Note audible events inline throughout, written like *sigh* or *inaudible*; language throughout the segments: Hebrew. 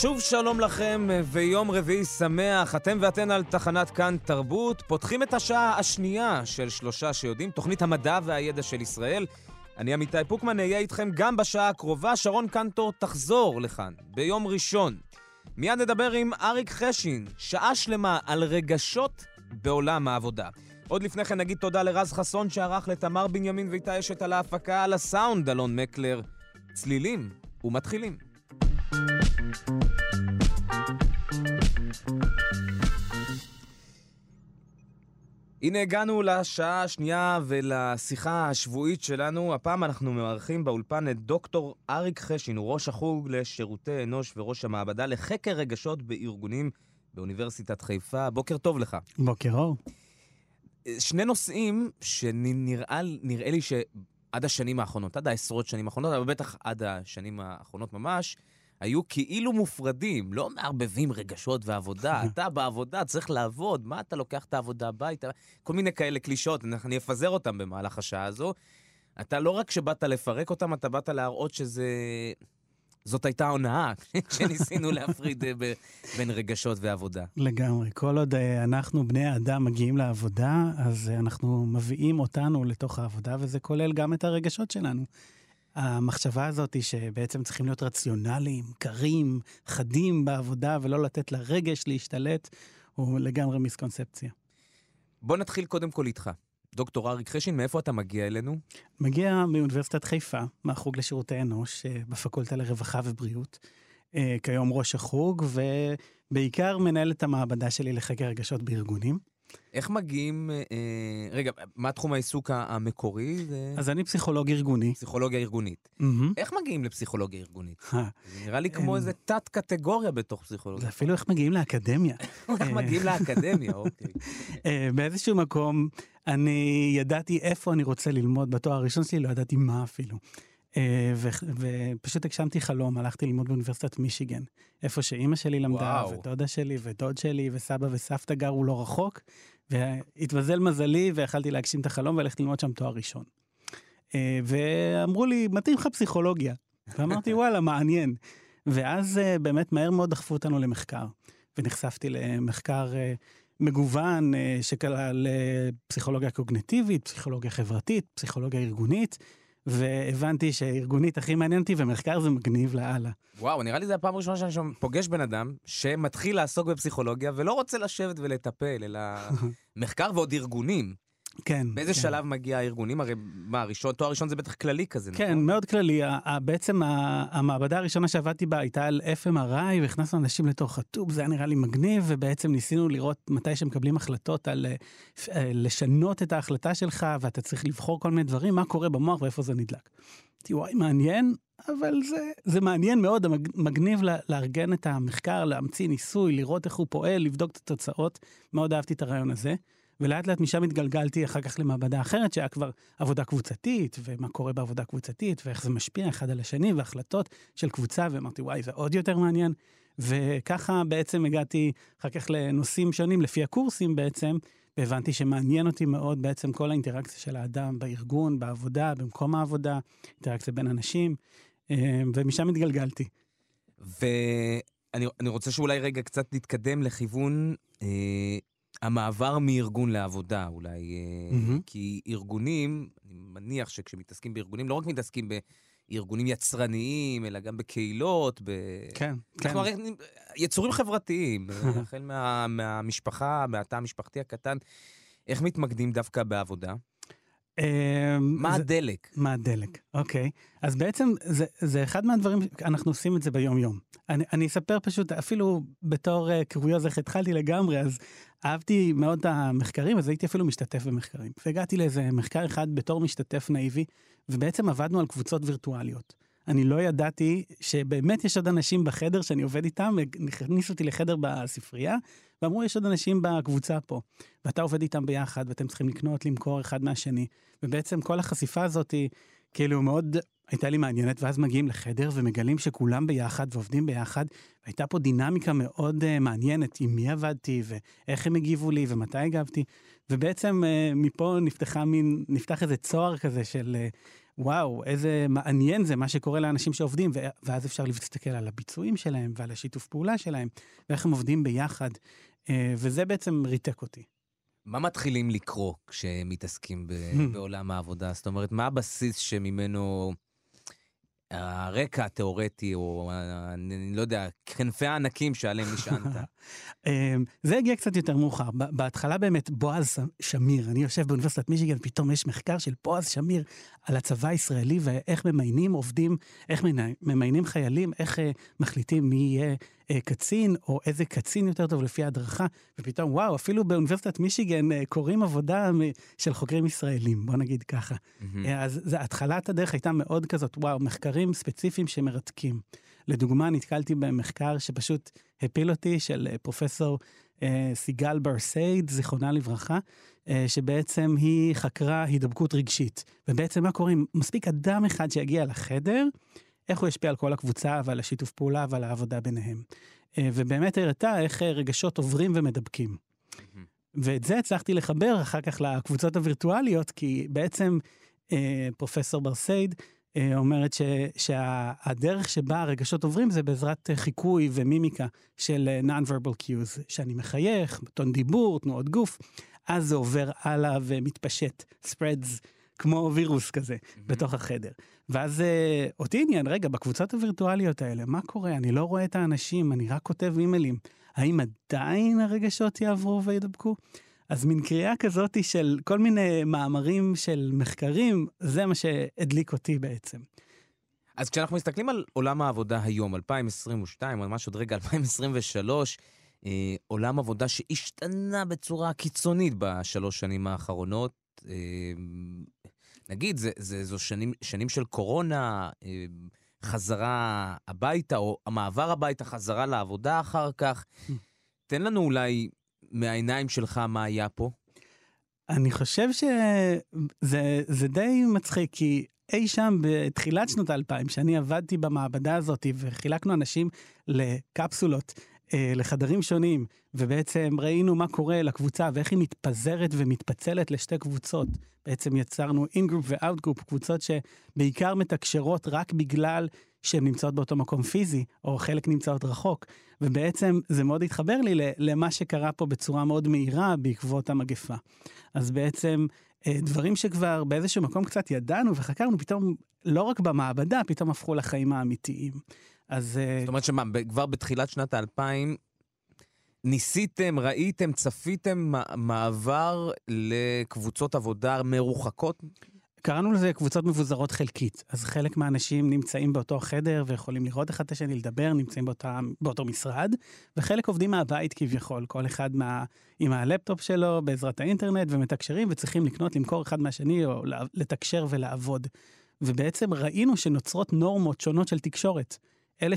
שוב שלום לכם ויום רביעי שמח. אתם ואתן על תחנת כאן תרבות. פותחים את השעה השנייה של שלושה שיודעים, תוכנית המדע והידע של ישראל. אני עמיתי פוקמן, אהיה איתכם גם בשעה הקרובה. שרון קנטור תחזור לכאן ביום ראשון. מיד נדבר עם אריק חשין, שעה שלמה על רגשות בעולם העבודה. עוד לפני כן נגיד תודה לרז חסון שערך לתמר בנימין ואיתה אשת על ההפקה, על הסאונד, אלון מקלר. צלילים ומתחילים. הנה הגענו לשעה השנייה ולשיחה השבועית שלנו. הפעם אנחנו מארחים באולפן את דוקטור אריק חשין, הוא ראש החוג לשירותי אנוש וראש המעבדה לחקר רגשות בארגונים באוניברסיטת חיפה. בוקר טוב לך. בוקר אור. שני נושאים שנראה נראה לי שעד השנים האחרונות, עד העשרות שנים האחרונות, אבל בטח עד השנים האחרונות ממש, היו כאילו מופרדים, לא מערבבים רגשות ועבודה. *laughs* אתה בעבודה, צריך לעבוד, מה אתה לוקח את העבודה הביתה? כל מיני כאלה קלישאות, אני אפזר אותם במהלך השעה הזו. אתה לא רק שבאת לפרק אותם, אתה באת להראות שזה... זאת הייתה הונאה, *laughs* שניסינו להפריד אה, בין רגשות ועבודה. לגמרי. כל עוד אה, אנחנו, בני האדם, מגיעים לעבודה, אז אה, אנחנו מביאים אותנו לתוך העבודה, וזה כולל גם את הרגשות שלנו. המחשבה הזאת היא שבעצם צריכים להיות רציונליים, קרים, חדים בעבודה, ולא לתת לרגש להשתלט, הוא לגמרי מיסקונספציה. בוא נתחיל קודם כל איתך. דוקטור אריק חשין, מאיפה אתה מגיע אלינו? מגיע מאוניברסיטת חיפה, מהחוג לשירותי אנוש, אה, בפקולטה לרווחה ובריאות. אה, כיום ראש החוג, ובעיקר מנהל את המעבדה שלי לחקר רגשות בארגונים. איך מגיעים, אה, אה, רגע, מה תחום העיסוק המקורי? זה... אז אני פסיכולוג ארגוני. פסיכולוגיה ארגונית. Mm-hmm. איך מגיעים לפסיכולוגיה ארגונית? זה נראה לי כמו איזה תת-קטגוריה בתוך פסיכולוגיה. זה אפילו איך מגיעים לאקדמיה. *laughs* איך מגיעים *laughs* לאקדמיה, אוקיי. באיזשהו מקום, אני ידעתי איפה אני רוצה ללמוד בתואר הראשון שלי, לא ידעתי מה אפילו. אה, ופשוט הגשמתי חלום, הלכתי ללמוד באוניברסיטת מישיגן, איפה שאימא שלי למדה, ודודה שלי, ודוד שלי, וסבא וסבתא גרו לא רחוק, והתמזל מזלי ויכלתי להגשים את החלום וללכת ללמוד שם תואר ראשון. אה, ואמרו לי, מתאים לך פסיכולוגיה. ואמרתי, *laughs* וואלה, מעניין. ואז אה, באמת מהר מאוד דחפו אותנו למחקר, ונחשפתי למחקר מגוון שכלל פסיכולוגיה קוגנטיבית, פסיכולוגיה חברתית, פסיכולוגיה ארגונית. והבנתי שארגונית הכי מעניין אותי, ומחקר זה מגניב לאללה. וואו, נראה לי זו הפעם הראשונה שאני פוגש בן אדם שמתחיל לעסוק בפסיכולוגיה ולא רוצה לשבת ולטפל, אלא *laughs* מחקר ועוד ארגונים. כן. באיזה כן. שלב מגיע הארגונים? הרי מה, ראשון, תואר ראשון זה בטח כללי כזה, כן, נכון? כן, מאוד כללי. בעצם המעבדה הראשונה שעבדתי בה הייתה על FMRI, והכנסנו אנשים לתוך הטוב, זה היה נראה לי מגניב, ובעצם ניסינו לראות מתי שמקבלים החלטות על אה, לשנות את ההחלטה שלך, ואתה צריך לבחור כל מיני דברים, מה קורה במוח ואיפה זה נדלק. אמרתי, וואי, מעניין, אבל זה, זה מעניין מאוד, מגניב לארגן את המחקר, להמציא ניסוי, לראות איך הוא פועל, לבדוק את התוצאות. מאוד אהבתי את הרעיון הזה. ולאט לאט משם התגלגלתי אחר כך למעבדה אחרת, שהיה כבר עבודה קבוצתית, ומה קורה בעבודה קבוצתית, ואיך זה משפיע אחד על השני, והחלטות של קבוצה, ואמרתי, וואי, זה עוד יותר מעניין. וככה בעצם הגעתי אחר כך לנושאים שונים, לפי הקורסים בעצם, והבנתי שמעניין אותי מאוד בעצם כל האינטראקציה של האדם בארגון, בעבודה, במקום העבודה, אינטראקציה בין אנשים, אה, ומשם התגלגלתי. ואני רוצה שאולי רגע קצת נתקדם לכיוון אה, המעבר מארגון לעבודה אולי, mm-hmm. כי ארגונים, אני מניח שכשמתעסקים בארגונים, לא רק מתעסקים בארגונים יצרניים, אלא גם בקהילות, ב... כן, כן. כלומר, יצורים חברתיים, *laughs* החל מה, מהמשפחה, מהתא המשפחתי הקטן. איך מתמקדים דווקא בעבודה? אמ, מה הדלק? מה הדלק, אוקיי. אז בעצם זה, זה אחד מהדברים, אנחנו עושים את זה ביום-יום. אני, אני אספר פשוט, אפילו בתור uh, קוריוז איך התחלתי לגמרי, אז אהבתי מאוד את המחקרים, אז הייתי אפילו משתתף במחקרים. והגעתי לאיזה מחקר אחד בתור משתתף נאיבי, ובעצם עבדנו על קבוצות וירטואליות. אני לא ידעתי שבאמת יש עוד אנשים בחדר שאני עובד איתם, הכניסו אותי לחדר בספרייה, ואמרו, יש עוד אנשים בקבוצה פה, ואתה עובד איתם ביחד, ואתם צריכים לקנות, למכור אחד מהשני. ובעצם כל החשיפה הזאת היא כאילו מאוד הייתה לי מעניינת, ואז מגיעים לחדר ומגלים שכולם ביחד ועובדים ביחד. הייתה פה דינמיקה מאוד uh, מעניינת עם מי עבדתי ואיך הם הגיבו לי ומתי הגבתי. ובעצם uh, מפה נפתחה מין, נפתח איזה צוהר כזה של uh, וואו, איזה מעניין זה מה שקורה לאנשים שעובדים, ואז אפשר להסתכל על הביצועים שלהם ועל השיתוף פעולה שלהם, ואיך הם עובדים ביחד, uh, וזה בעצם ריתק אותי. מה מתחילים לקרוא כשמתעסקים בעולם העבודה? זאת אומרת, מה הבסיס שממנו הרקע התיאורטי, או אני לא יודע, כנפי הענקים שעליהם נשענת. *laughs* אמ, זה הגיע קצת יותר מאוחר. בהתחלה באמת בועז שמיר, אני יושב באוניברסיטת מישיגן, פתאום יש מחקר של בועז שמיר על הצבא הישראלי ואיך ממיינים עובדים, איך ממיינים חיילים, איך אה, מחליטים מי יהיה קצין, או איזה קצין יותר טוב לפי ההדרכה, ופתאום, וואו, אפילו באוניברסיטת מישיגן אה, קוראים עבודה של חוקרים ישראלים, בוא נגיד ככה. Mm-hmm. אז זה, התחלת הדרך הייתה מאוד כזאת, וואו, מחקרים ספציפיים שמרתקים. לדוגמה, נתקלתי במחקר שפשוט הפיל אותי, של פרופסור אה, סיגל ברסייד, זיכרונה לברכה, אה, שבעצם היא חקרה הידבקות רגשית. ובעצם מה קורה אם מספיק אדם אחד שיגיע לחדר, איך הוא ישפיע על כל הקבוצה ועל השיתוף פעולה ועל העבודה ביניהם. אה, ובאמת הראתה איך אה, רגשות עוברים ומדבקים. ואת זה הצלחתי לחבר אחר כך לקבוצות הווירטואליות, כי בעצם אה, פרופסור ברסייד אה, אומרת ש, שהדרך שבה הרגשות עוברים זה בעזרת חיקוי ומימיקה של אה, non-verbal cues, שאני מחייך, טון דיבור, תנועות גוף, אז זה עובר הלאה ומתפשט, spreads כמו וירוס כזה mm-hmm. בתוך החדר. ואז uh, אותי עניין, רגע, בקבוצות הווירטואליות האלה, מה קורה? אני לא רואה את האנשים, אני רק כותב אימיילים. האם עדיין הרגשות יעברו וידבקו? אז מין קריאה כזאת של כל מיני מאמרים של מחקרים, זה מה שהדליק אותי בעצם. אז כשאנחנו מסתכלים על עולם העבודה היום, 2022, או ממש עוד רגע 2023, אה, עולם עבודה שהשתנה בצורה קיצונית בשלוש שנים האחרונות. אה, נגיד, זה, זה, זו שנים, שנים של קורונה, אה, חזרה הביתה, או המעבר הביתה, חזרה לעבודה אחר כך. תן לנו אולי מהעיניים שלך מה היה פה. אני חושב שזה די מצחיק, כי אי שם בתחילת שנות האלפיים, שאני עבדתי במעבדה הזאת וחילקנו אנשים לקפסולות, אה, לחדרים שונים, ובעצם ראינו מה קורה לקבוצה ואיך היא מתפזרת ומתפצלת לשתי קבוצות. בעצם יצרנו in-group ו out-group, קבוצות שבעיקר מתקשרות רק בגלל שהן נמצאות באותו מקום פיזי, או חלק נמצאות רחוק. ובעצם זה מאוד התחבר לי למה שקרה פה בצורה מאוד מהירה בעקבות המגפה. אז בעצם אה, דברים שכבר באיזשהו מקום קצת ידענו וחקרנו, פתאום לא רק במעבדה, פתאום הפכו לחיים האמיתיים. אז... אה, זאת אומרת שמה, כבר בתחילת שנת האלפיים ניסיתם, ראיתם, צפיתם מעבר לקבוצות עבודה מרוחקות? קראנו לזה קבוצות מבוזרות חלקית. אז חלק מהאנשים נמצאים באותו חדר ויכולים לראות אחד את השני, לדבר, נמצאים באותה, באותו משרד, וחלק עובדים מהבית כביכול, כל אחד מה, עם הלפטופ שלו בעזרת האינטרנט ומתקשרים וצריכים לקנות, למכור אחד מהשני או לתקשר ולעבוד. ובעצם ראינו שנוצרות נורמות שונות של תקשורת. אלה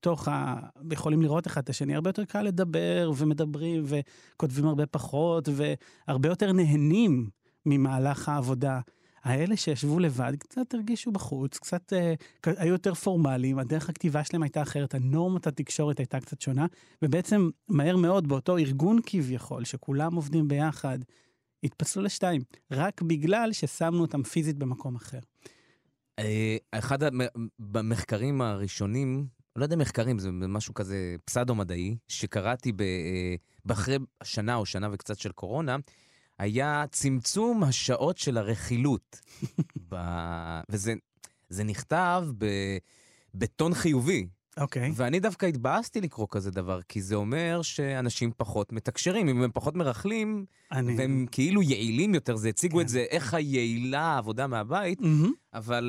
שבתוך ה... יכולים לראות אחד את השני, הרבה יותר קל לדבר ומדברים וכותבים הרבה פחות והרבה יותר נהנים ממהלך העבודה. האלה שישבו לבד קצת הרגישו בחוץ, קצת אה, היו יותר פורמליים, הדרך הכתיבה שלהם הייתה אחרת, הנורמת התקשורת הייתה קצת שונה, ובעצם מהר מאוד באותו ארגון כביכול, שכולם עובדים ביחד, התפצלו לשתיים, רק בגלל ששמנו אותם פיזית במקום אחר. אה, אחד המחקרים הראשונים, לא יודע מחקרים, זה משהו כזה פסאדו-מדעי, שקראתי אה, אחרי שנה או שנה וקצת של קורונה, היה צמצום השעות של הרכילות. *laughs* ב... וזה נכתב ב... בטון חיובי. אוקיי. Okay. ואני דווקא התבאסתי לקרוא כזה דבר, כי זה אומר שאנשים פחות מתקשרים, אם הם פחות מרכלים, אני... והם כאילו יעילים יותר, זה הציגו כן. את זה, איך היעילה העבודה מהבית, mm-hmm. אבל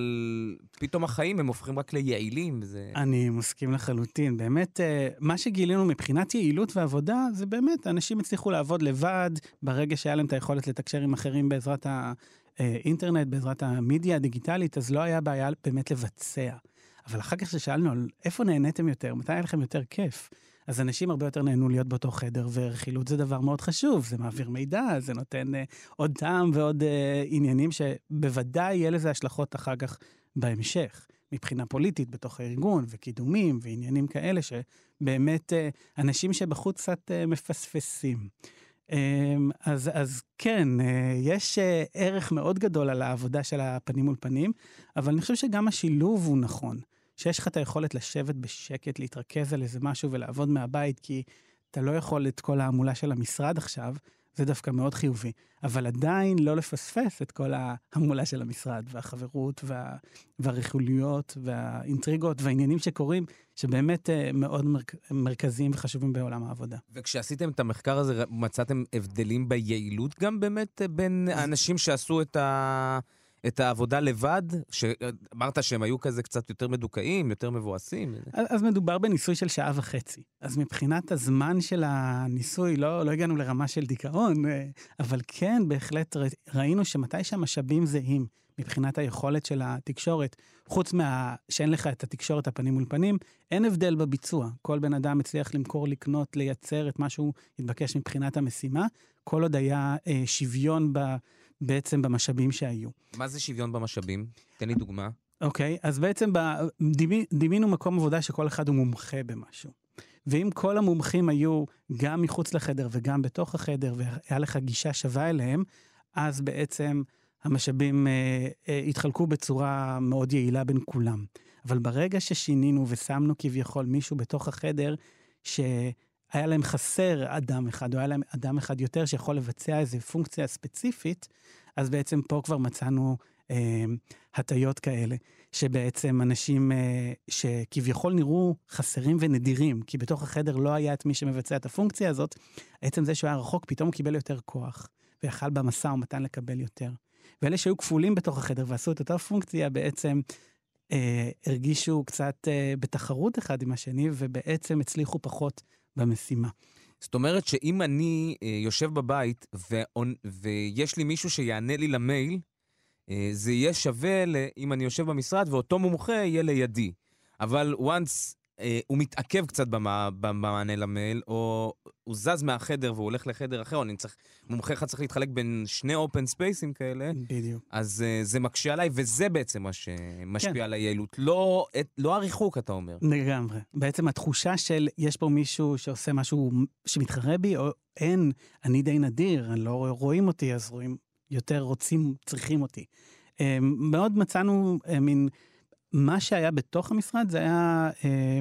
פתאום החיים הם הופכים רק ליעילים. וזה... אני מסכים לחלוטין. באמת, אה, מה שגילינו מבחינת יעילות ועבודה, זה באמת, אנשים הצליחו לעבוד לבד, ברגע שהיה להם את היכולת לתקשר עם אחרים בעזרת האינטרנט, בעזרת המדיה הדיגיטלית, אז לא היה בעיה באמת לבצע. אבל אחר כך כששאלנו על איפה נהניתם יותר, מתי היה לכם יותר כיף, אז אנשים הרבה יותר נהנו להיות באותו חדר, ורכילות זה דבר מאוד חשוב, זה מעביר מידע, זה נותן uh, עוד טעם ועוד uh, עניינים שבוודאי יהיה לזה השלכות אחר כך בהמשך, מבחינה פוליטית בתוך הארגון, וקידומים ועניינים כאלה, שבאמת uh, אנשים שבחוץ קצת uh, מפספסים. אמ, אז, אז כן, אה, יש אה, ערך מאוד גדול על העבודה של הפנים מול פנים, אבל אני חושב שגם השילוב הוא נכון. שיש לך את היכולת לשבת בשקט, להתרכז על איזה משהו ולעבוד מהבית, כי אתה לא יכול את כל ההמולה של המשרד עכשיו, זה דווקא מאוד חיובי. אבל עדיין לא לפספס את כל ההמולה של המשרד, והחברות, וה, והרכוליות, והאינטריגות, והעניינים שקורים, שבאמת uh, מאוד מרכ... מרכזיים וחשובים בעולם העבודה. וכשעשיתם את המחקר הזה, מצאתם הבדלים ביעילות גם באמת בין האנשים שעשו את ה... את העבודה לבד? שאמרת שהם היו כזה קצת יותר מדוכאים, יותר מבואסים? אז, אז מדובר בניסוי של שעה וחצי. אז מבחינת הזמן של הניסוי, לא, לא הגענו לרמה של דיכאון, אה, אבל כן, בהחלט ראינו שמתי שהמשאבים זהים מבחינת היכולת של התקשורת, חוץ מה שאין לך את התקשורת הפנים מול פנים, אין הבדל בביצוע. כל בן אדם הצליח למכור, לקנות, לייצר את מה שהוא התבקש מבחינת המשימה, כל עוד היה אה, שוויון ב... בעצם במשאבים שהיו. מה זה שוויון במשאבים? תן לי דוגמה. אוקיי, okay, אז בעצם דימינו מקום עבודה שכל אחד הוא מומחה במשהו. ואם כל המומחים היו גם מחוץ לחדר וגם בתוך החדר, והיה לך גישה שווה אליהם, אז בעצם המשאבים אה, אה, התחלקו בצורה מאוד יעילה בין כולם. אבל ברגע ששינינו ושמנו כביכול מישהו בתוך החדר, ש... היה להם חסר אדם אחד, או היה להם אדם אחד יותר שיכול לבצע איזו פונקציה ספציפית, אז בעצם פה כבר מצאנו אה, הטיות כאלה, שבעצם אנשים אה, שכביכול נראו חסרים ונדירים, כי בתוך החדר לא היה את מי שמבצע את הפונקציה הזאת, עצם זה שהוא היה רחוק, פתאום הוא קיבל יותר כוח, ויכל במשא ומתן לקבל יותר. ואלה שהיו כפולים בתוך החדר ועשו את אותה פונקציה, בעצם אה, הרגישו קצת אה, בתחרות אחד עם השני, ובעצם הצליחו פחות במשימה. זאת אומרת שאם אני אה, יושב בבית. ויש לי מישהו שיענה לי למייל, אה, זה יהיה שווה. אם אני יושב במשרד ואותו מומחה יהיה לידי. אבל once אה, הוא מתעכב קצת במה, במענה למייל, או הוא זז מהחדר והוא הולך לחדר אחר, או אני צריך, מומחה אחד צריך להתחלק בין שני אופן ספייסים כאלה. בדיוק. אז uh, זה מקשה עליי, וזה בעצם מה שמשפיע כן. על היעילות. לא, את, לא הריחוק, אתה אומר. לגמרי. בעצם התחושה של יש פה מישהו שעושה משהו שמתחרה בי, או אין, אני די נדיר, לא רואים אותי, אז רואים, יותר רוצים, צריכים אותי. Um, מאוד מצאנו uh, מין... מה שהיה בתוך המשרד זה היה אה,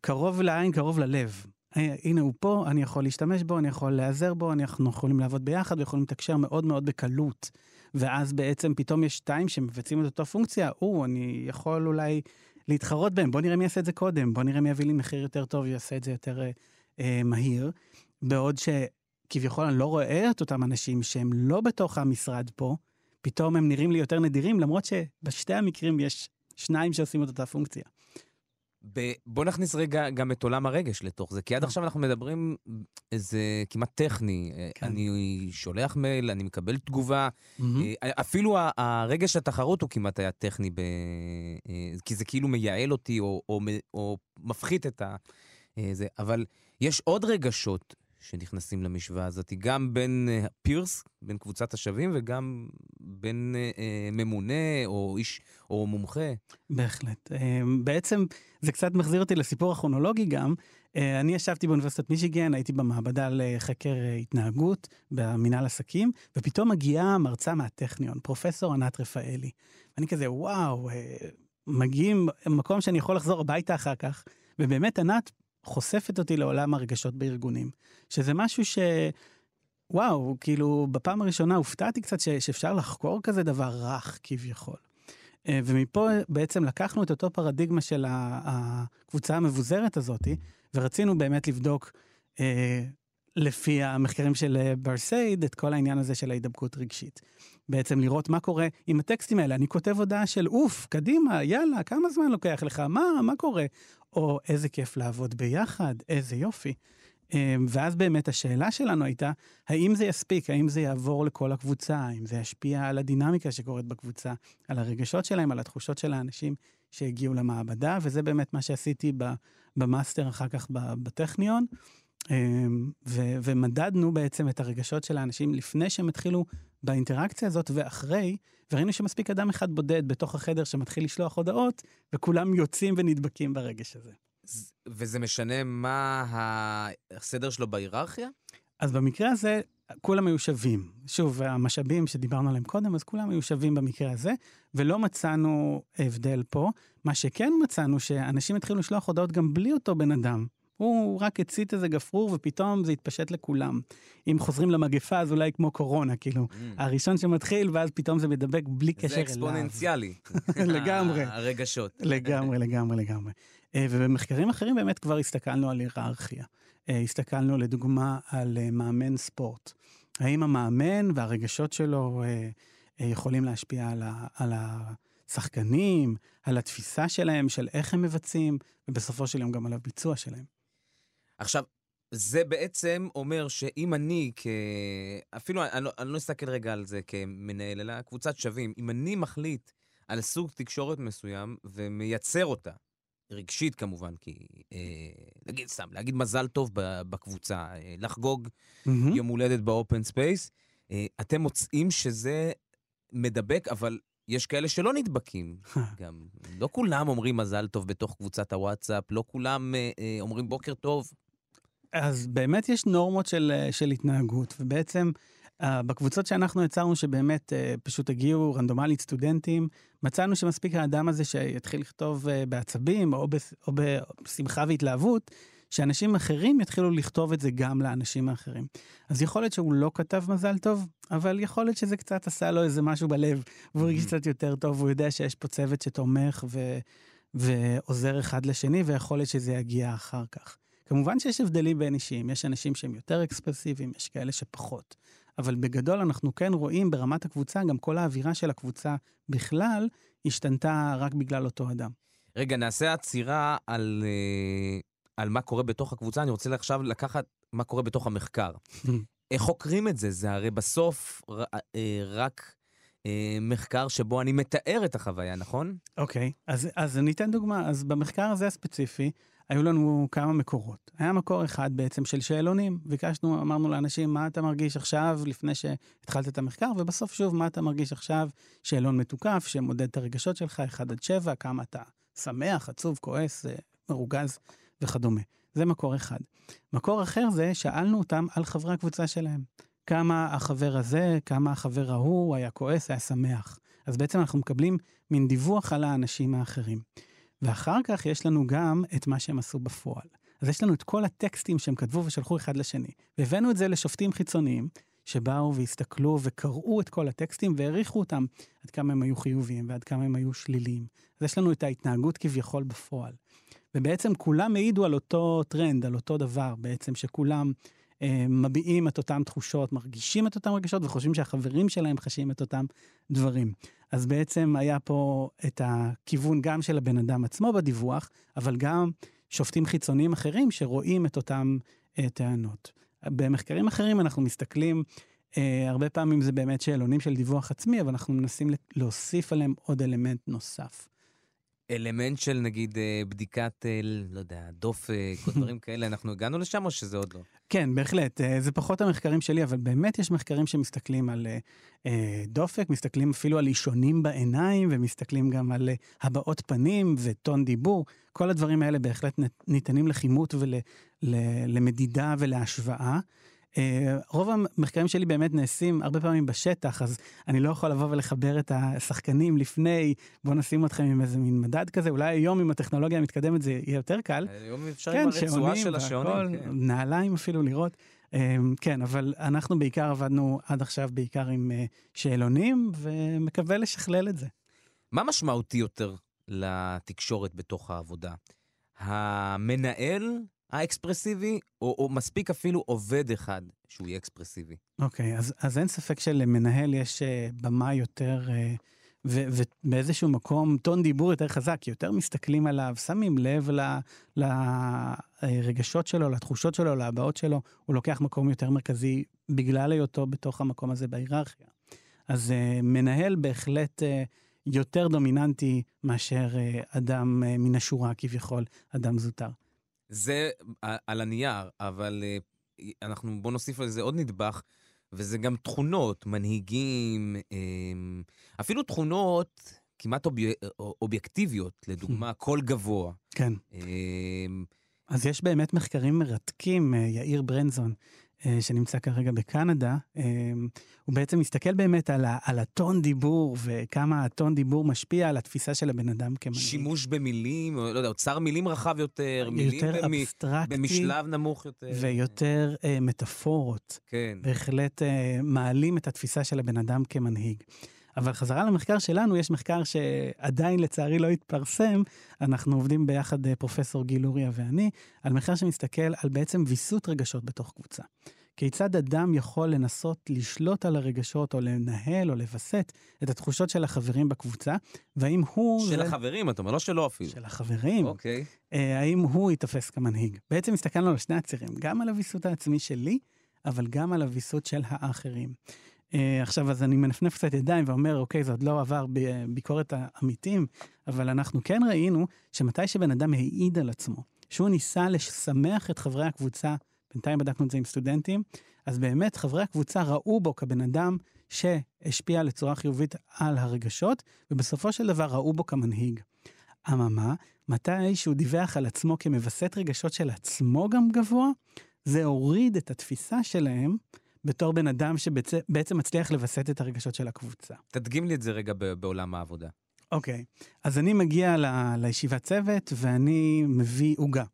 קרוב לעין, קרוב ללב. אה, הנה הוא פה, אני יכול להשתמש בו, אני יכול להיעזר בו, אנחנו יכולים לעבוד ביחד ויכולים לתקשר מאוד מאוד בקלות. ואז בעצם פתאום יש שתיים שמבצעים את אותה פונקציה, או, אני יכול אולי להתחרות בהם, בוא נראה מי יעשה את זה קודם, בוא נראה מי יביא לי מחיר יותר טוב ויעשה את זה יותר אה, אה, מהיר. בעוד שכביכול אני לא רואה את אותם אנשים שהם לא בתוך המשרד פה, פתאום הם נראים לי יותר נדירים, למרות שבשתי המקרים יש שניים שעושים את אותה פונקציה. ב... בוא נכניס רגע גם את עולם הרגש לתוך זה, כי עד אה. עכשיו אנחנו מדברים איזה כמעט טכני. כן. אני שולח מייל, אני מקבל תגובה. Mm-hmm. אפילו הרגש התחרות הוא כמעט היה טכני, ב... אה, כי זה כאילו מייעל אותי או, או, או מפחית את ה... זה. אבל יש עוד רגשות שנכנסים למשוואה הזאת, גם בין uh, פירס, בין קבוצת השווים, וגם בין uh, uh, ממונה או איש או מומחה. בהחלט. Uh, בעצם זה קצת מחזיר אותי לסיפור הכרונולוגי גם. Uh, אני ישבתי באוניברסיטת מישיגן, הייתי במעבדה לחקר uh, התנהגות במנהל עסקים, ופתאום מגיעה מרצה מהטכניון, פרופסור ענת רפאלי. ואני כזה, וואו, uh, מגיעים מקום שאני יכול לחזור הביתה אחר כך, ובאמת ענת חושפת אותי לעולם הרגשות בארגונים, שזה משהו ש... וואו, כאילו, בפעם הראשונה הופתעתי קצת ש... שאפשר לחקור כזה דבר רך כביכול. אה, ומפה בעצם לקחנו את אותו פרדיגמה של הקבוצה המבוזרת הזאתי, ורצינו באמת לבדוק, אה, לפי המחקרים של אה, ברסייד, את כל העניין הזה של ההידבקות רגשית. בעצם לראות מה קורה עם הטקסטים האלה. אני כותב הודעה של אוף, קדימה, יאללה, כמה זמן לוקח לך? מה, מה קורה? או איזה כיף לעבוד ביחד, איזה יופי. אמ, ואז באמת השאלה שלנו הייתה, האם זה יספיק, האם זה יעבור לכל הקבוצה, האם זה ישפיע על הדינמיקה שקורית בקבוצה, על הרגשות שלהם, על התחושות של האנשים שהגיעו למעבדה, וזה באמת מה שעשיתי במאסטר אחר כך בטכניון, אמ, ומדדנו בעצם את הרגשות של האנשים לפני שהם התחילו באינטראקציה הזאת ואחרי, וראינו שמספיק אדם אחד בודד בתוך החדר שמתחיל לשלוח הודעות, וכולם יוצאים ונדבקים ברגש הזה. וזה משנה מה הסדר שלו בהיררכיה? אז במקרה הזה, כולם היו שווים. שוב, המשאבים שדיברנו עליהם קודם, אז כולם היו שווים במקרה הזה, ולא מצאנו הבדל פה. מה שכן מצאנו, שאנשים התחילו לשלוח הודעות גם בלי אותו בן אדם. הוא רק הצית איזה גפרור ופתאום זה התפשט לכולם. אם חוזרים למגפה אז אולי כמו קורונה, כאילו, mm. הראשון שמתחיל ואז פתאום זה מדבק בלי קשר אליו. זה אקספוננציאלי. *laughs* לגמרי. *laughs* הרגשות. לגמרי, לגמרי, לגמרי. אה, ובמחקרים אחרים באמת כבר הסתכלנו על היררכיה. אה, הסתכלנו לדוגמה על אה, מאמן ספורט. האם המאמן והרגשות שלו יכולים להשפיע על, ה, על השחקנים, על התפיסה שלהם, של איך הם מבצעים, ובסופו של יום גם על הביצוע שלהם. עכשיו, זה בעצם אומר שאם אני כ... אפילו, אני, לא, אני לא אסתכל רגע על זה כמנהל, אלא קבוצת שווים, אם אני מחליט על סוג תקשורת מסוים ומייצר אותה, רגשית כמובן, כי אה, נגיד סתם, להגיד מזל טוב בקבוצה, אה, לחגוג mm-hmm. יום הולדת ב open space, אה, אתם מוצאים שזה מדבק, אבל יש כאלה שלא נדבקים. *laughs* גם לא כולם אומרים מזל טוב בתוך קבוצת הוואטסאפ, לא כולם אה, אה, אומרים בוקר טוב. אז באמת יש נורמות של, אה, של התנהגות, ובעצם uh, בקבוצות שאנחנו יצרנו, שבאמת uh, פשוט הגיעו רנדומלית סטודנטים, מצאנו שמספיק האדם הזה שיתחיל לכתוב בעצבים או, בס, או בשמחה והתלהבות, שאנשים אחרים יתחילו לכתוב את זה גם לאנשים האחרים. אז יכול להיות שהוא לא כתב מזל טוב, אבל יכול להיות שזה קצת עשה לו איזה משהו בלב, והוא הרגיש קצת יותר טוב, והוא יודע שיש פה צוות שתומך ו... ועוזר אחד לשני, ויכול להיות שזה יגיע אחר כך. כמובן שיש הבדלים בין אישים, יש אנשים שהם יותר אקספרסיביים, יש כאלה שפחות. אבל בגדול אנחנו כן רואים ברמת הקבוצה, גם כל האווירה של הקבוצה בכלל השתנתה רק בגלל אותו אדם. רגע, נעשה עצירה על, אה, על מה קורה בתוך הקבוצה. אני רוצה עכשיו לקחת מה קורה בתוך המחקר. *laughs* איך חוקרים את זה? זה הרי בסוף אה, רק אה, מחקר שבו אני מתאר את החוויה, נכון? אוקיי, okay, אז, אז אני אתן דוגמה. אז במחקר הזה הספציפי, היו לנו כמה מקורות. היה מקור אחד בעצם של שאלונים. ביקשנו, אמרנו לאנשים, מה אתה מרגיש עכשיו, לפני שהתחלת את המחקר, ובסוף שוב, מה אתה מרגיש עכשיו, שאלון מתוקף, שמודד את הרגשות שלך, 1 עד 7, כמה אתה שמח, עצוב, כועס, אה, מרוגז וכדומה. זה מקור אחד. מקור אחר זה, שאלנו אותם על חברי הקבוצה שלהם. כמה החבר הזה, כמה החבר ההוא היה כועס, היה שמח. אז בעצם אנחנו מקבלים מין דיווח על האנשים האחרים. ואחר כך יש לנו גם את מה שהם עשו בפועל. אז יש לנו את כל הטקסטים שהם כתבו ושלחו אחד לשני. והבאנו את זה לשופטים חיצוניים, שבאו והסתכלו וקראו את כל הטקסטים והעריכו אותם, עד כמה הם היו חיוביים ועד כמה הם היו שליליים. אז יש לנו את ההתנהגות כביכול בפועל. ובעצם כולם העידו על אותו טרנד, על אותו דבר, בעצם שכולם אה, מביעים את אותן תחושות, מרגישים את אותן רגשות וחושבים שהחברים שלהם חשים את אותם דברים. אז בעצם היה פה את הכיוון גם של הבן אדם עצמו בדיווח, אבל גם שופטים חיצוניים אחרים שרואים את אותן אה, טענות. במחקרים אחרים אנחנו מסתכלים, אה, הרבה פעמים זה באמת שאלונים של דיווח עצמי, אבל אנחנו מנסים להוסיף עליהם עוד אלמנט נוסף. אלמנט של נגיד אה, בדיקת, אה, לא יודע, דופק או דברים *laughs* כאלה, אנחנו הגענו לשם או שזה עוד לא? כן, בהחלט. אה, זה פחות המחקרים שלי, אבל באמת יש מחקרים שמסתכלים על דופק, מסתכלים אפילו על אישונים בעיניים, ומסתכלים גם על הבעות פנים וטון דיבור. כל הדברים האלה בהחלט ניתנים לכימות ולמדידה ולהשוואה. אה, רוב המחקרים שלי באמת נעשים הרבה פעמים בשטח, אז אני לא יכול לבוא ולחבר את השחקנים לפני, בוא נשים אתכם עם איזה מין מדד כזה, אולי היום עם הטכנולוגיה המתקדמת זה יהיה יותר קל. היום אפשר כן, עם הרצועה של השעונים. כן. נעליים אפילו לראות. אה, כן, אבל אנחנו בעיקר עבדנו עד עכשיו בעיקר עם אה, שאלונים, ומקווה לשכלל את זה. מה משמעותי יותר לתקשורת בתוך העבודה? המנהל האקספרסיבי, או, או מספיק אפילו עובד אחד שהוא יהיה אקספרסיבי. אוקיי, okay, אז, אז אין ספק שלמנהל יש uh, במה יותר, uh, ובאיזשהו מקום טון דיבור יותר חזק, יותר מסתכלים עליו, שמים לב ל, לרגשות שלו, לתחושות שלו, להבעות שלו, הוא לוקח מקום יותר מרכזי בגלל היותו בתוך המקום הזה בהיררכיה. אז uh, מנהל בהחלט... Uh, יותר דומיננטי מאשר אדם מן השורה כביכול, אדם זוטר. זה על הנייר, אבל אה, אנחנו, בוא נוסיף על זה עוד נדבך, וזה גם תכונות, מנהיגים, אמ, אפילו תכונות כמעט אובי- אובייקטיביות, לדוגמה, קול גבוה. כן. אמ, אז יש באמת מחקרים מרתקים, אה, יאיר ברנזון, אה, שנמצא כרגע בקנדה, אה, הוא בעצם מסתכל באמת על, ה, על הטון דיבור וכמה הטון דיבור משפיע על התפיסה של הבן אדם כמנהיג. שימוש במילים, לא יודע, אוצר מילים רחב יותר, מילים יותר במ- אבסטרקטי במשלב נמוך יותר. ויותר אה, מטאפורות. כן. בהחלט אה, מעלים את התפיסה של הבן אדם כמנהיג. אבל חזרה למחקר שלנו, יש מחקר שעדיין לצערי לא התפרסם, אנחנו עובדים ביחד, אה, פרופסור גיל לוריה ואני, על מחקר שמסתכל על בעצם ויסות רגשות בתוך קבוצה. כיצד אדם יכול לנסות לשלוט על הרגשות, או לנהל, או לווסת את התחושות של החברים בקבוצה, והאם הוא... של זה- החברים, אתה אומר, לא שלו אפילו. של החברים. אוקיי. אה, האם הוא ייתפס כמנהיג. בעצם הסתכלנו על שני הצירים, גם על הוויסות העצמי שלי, אבל גם על הוויסות של האחרים. אה, עכשיו, אז אני מנפנף קצת ידיים ואומר, אוקיי, זה עוד לא עבר ביקורת העמיתים, אבל אנחנו כן ראינו שמתי שבן אדם העיד על עצמו, שהוא ניסה לשמח את חברי הקבוצה, בינתיים בדקנו את זה עם סטודנטים, אז באמת חברי הקבוצה ראו בו כבן אדם שהשפיע בצורה חיובית על הרגשות, ובסופו של דבר ראו בו כמנהיג. אממה, מתי שהוא דיווח על עצמו כמווסת רגשות של עצמו גם גבוה, זה הוריד את התפיסה שלהם בתור בן אדם שבעצם מצליח לווסת את הרגשות של הקבוצה. תדגים לי את זה רגע בעולם העבודה. אוקיי, אז אני מגיע ל- לישיבת צוות ואני מביא עוגה,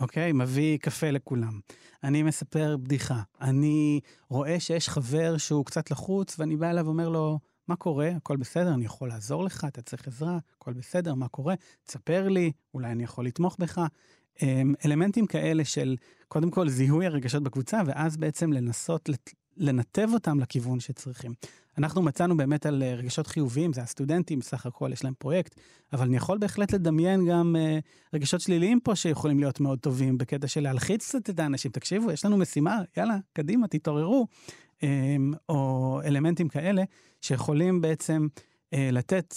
אוקיי? מביא קפה לכולם. אני מספר בדיחה. אני רואה שיש חבר שהוא קצת לחוץ ואני בא אליו ואומר לו, מה קורה? הכל בסדר, אני יכול לעזור לך, אתה צריך עזרה, הכל בסדר, מה קורה? תספר לי, אולי אני יכול לתמוך בך. אמ, אלמנטים כאלה של קודם כל זיהוי הרגשות בקבוצה, ואז בעצם לנסות לנתב אותם לכיוון שצריכים. אנחנו מצאנו באמת על אה, רגשות חיוביים, זה הסטודנטים, סך הכל יש להם פרויקט, אבל אני יכול בהחלט לדמיין גם אה, רגשות שליליים פה שיכולים להיות מאוד טובים, בקטע של להלחיץ קצת את האנשים. תקשיבו, יש לנו משימה, יאללה, קדימה, תתעוררו. אה, או אלמנטים כאלה שיכולים בעצם אה, לתת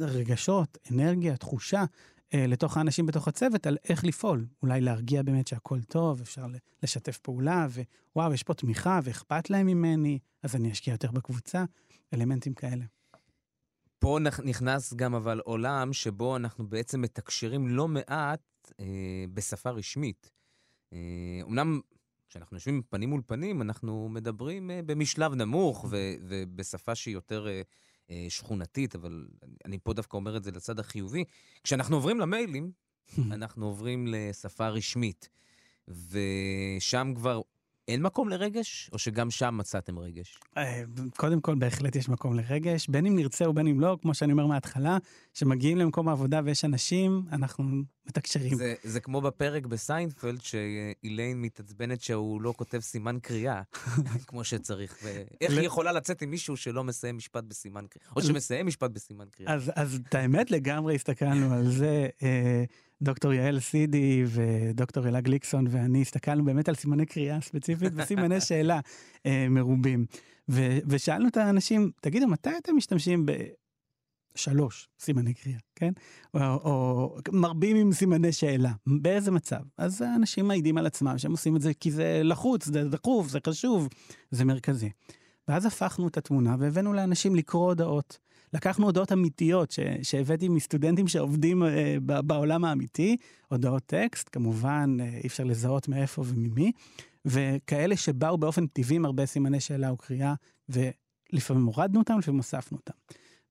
רגשות, אנרגיה, תחושה. אה, לתוך האנשים בתוך הצוות על איך לפעול. אולי להרגיע באמת שהכל טוב, אפשר לשתף פעולה, ווואו, יש פה תמיכה ואכפת להם ממני, אז אני אשקיע יותר בקבוצה, אלמנטים כאלה. פה נכ- נכנס גם אבל עולם שבו אנחנו בעצם מתקשרים לא מעט אה, בשפה רשמית. אה, אמנם כשאנחנו יושבים פנים מול פנים, אנחנו מדברים אה, במשלב נמוך ו- ובשפה שהיא יותר אה, שכונתית, אבל אני פה דווקא אומר את זה לצד החיובי. כשאנחנו עוברים למיילים, *laughs* אנחנו עוברים לשפה רשמית, ושם כבר אין מקום לרגש, או שגם שם מצאתם רגש? אה, קודם כל, בהחלט יש מקום לרגש, בין אם נרצה ובין אם לא, כמו שאני אומר מההתחלה, שמגיעים למקום העבודה ויש אנשים, אנחנו מתקשרים. זה, זה כמו בפרק בסיינפלד, שאיליין מתעצבנת שהוא לא כותב סימן קריאה כמו שצריך. ואיך *laughs* היא יכולה לצאת עם מישהו שלא מסיים משפט בסימן קריאה? או שמסיים משפט בסימן קריאה. אז, אז את האמת לגמרי הסתכלנו על זה, אה, דוקטור יעל סידי ודוקטור אלה גליקסון ואני הסתכלנו באמת על סימני קריאה ספציפית וסימני *laughs* שאלה אה, מרובים. ו, ושאלנו את האנשים, תגידו, מתי אתם משתמשים בשלוש סימני קריאה, כן? או, או מרבים עם סימני שאלה, באיזה מצב? אז האנשים מעידים על עצמם שהם עושים את זה כי זה לחוץ, זה דחוף, זה חשוב, זה מרכזי. ואז הפכנו את התמונה והבאנו לאנשים לקרוא הודעות. לקחנו הודעות אמיתיות ש, שהבאתי מסטודנטים שעובדים אה, ב, בעולם האמיתי, הודעות טקסט, כמובן אה, אי אפשר לזהות מאיפה וממי, וכאלה שבאו באופן טבעי עם הרבה סימני שאלה וקריאה, ולפעמים הורדנו אותם, לפעמים הוספנו אותם.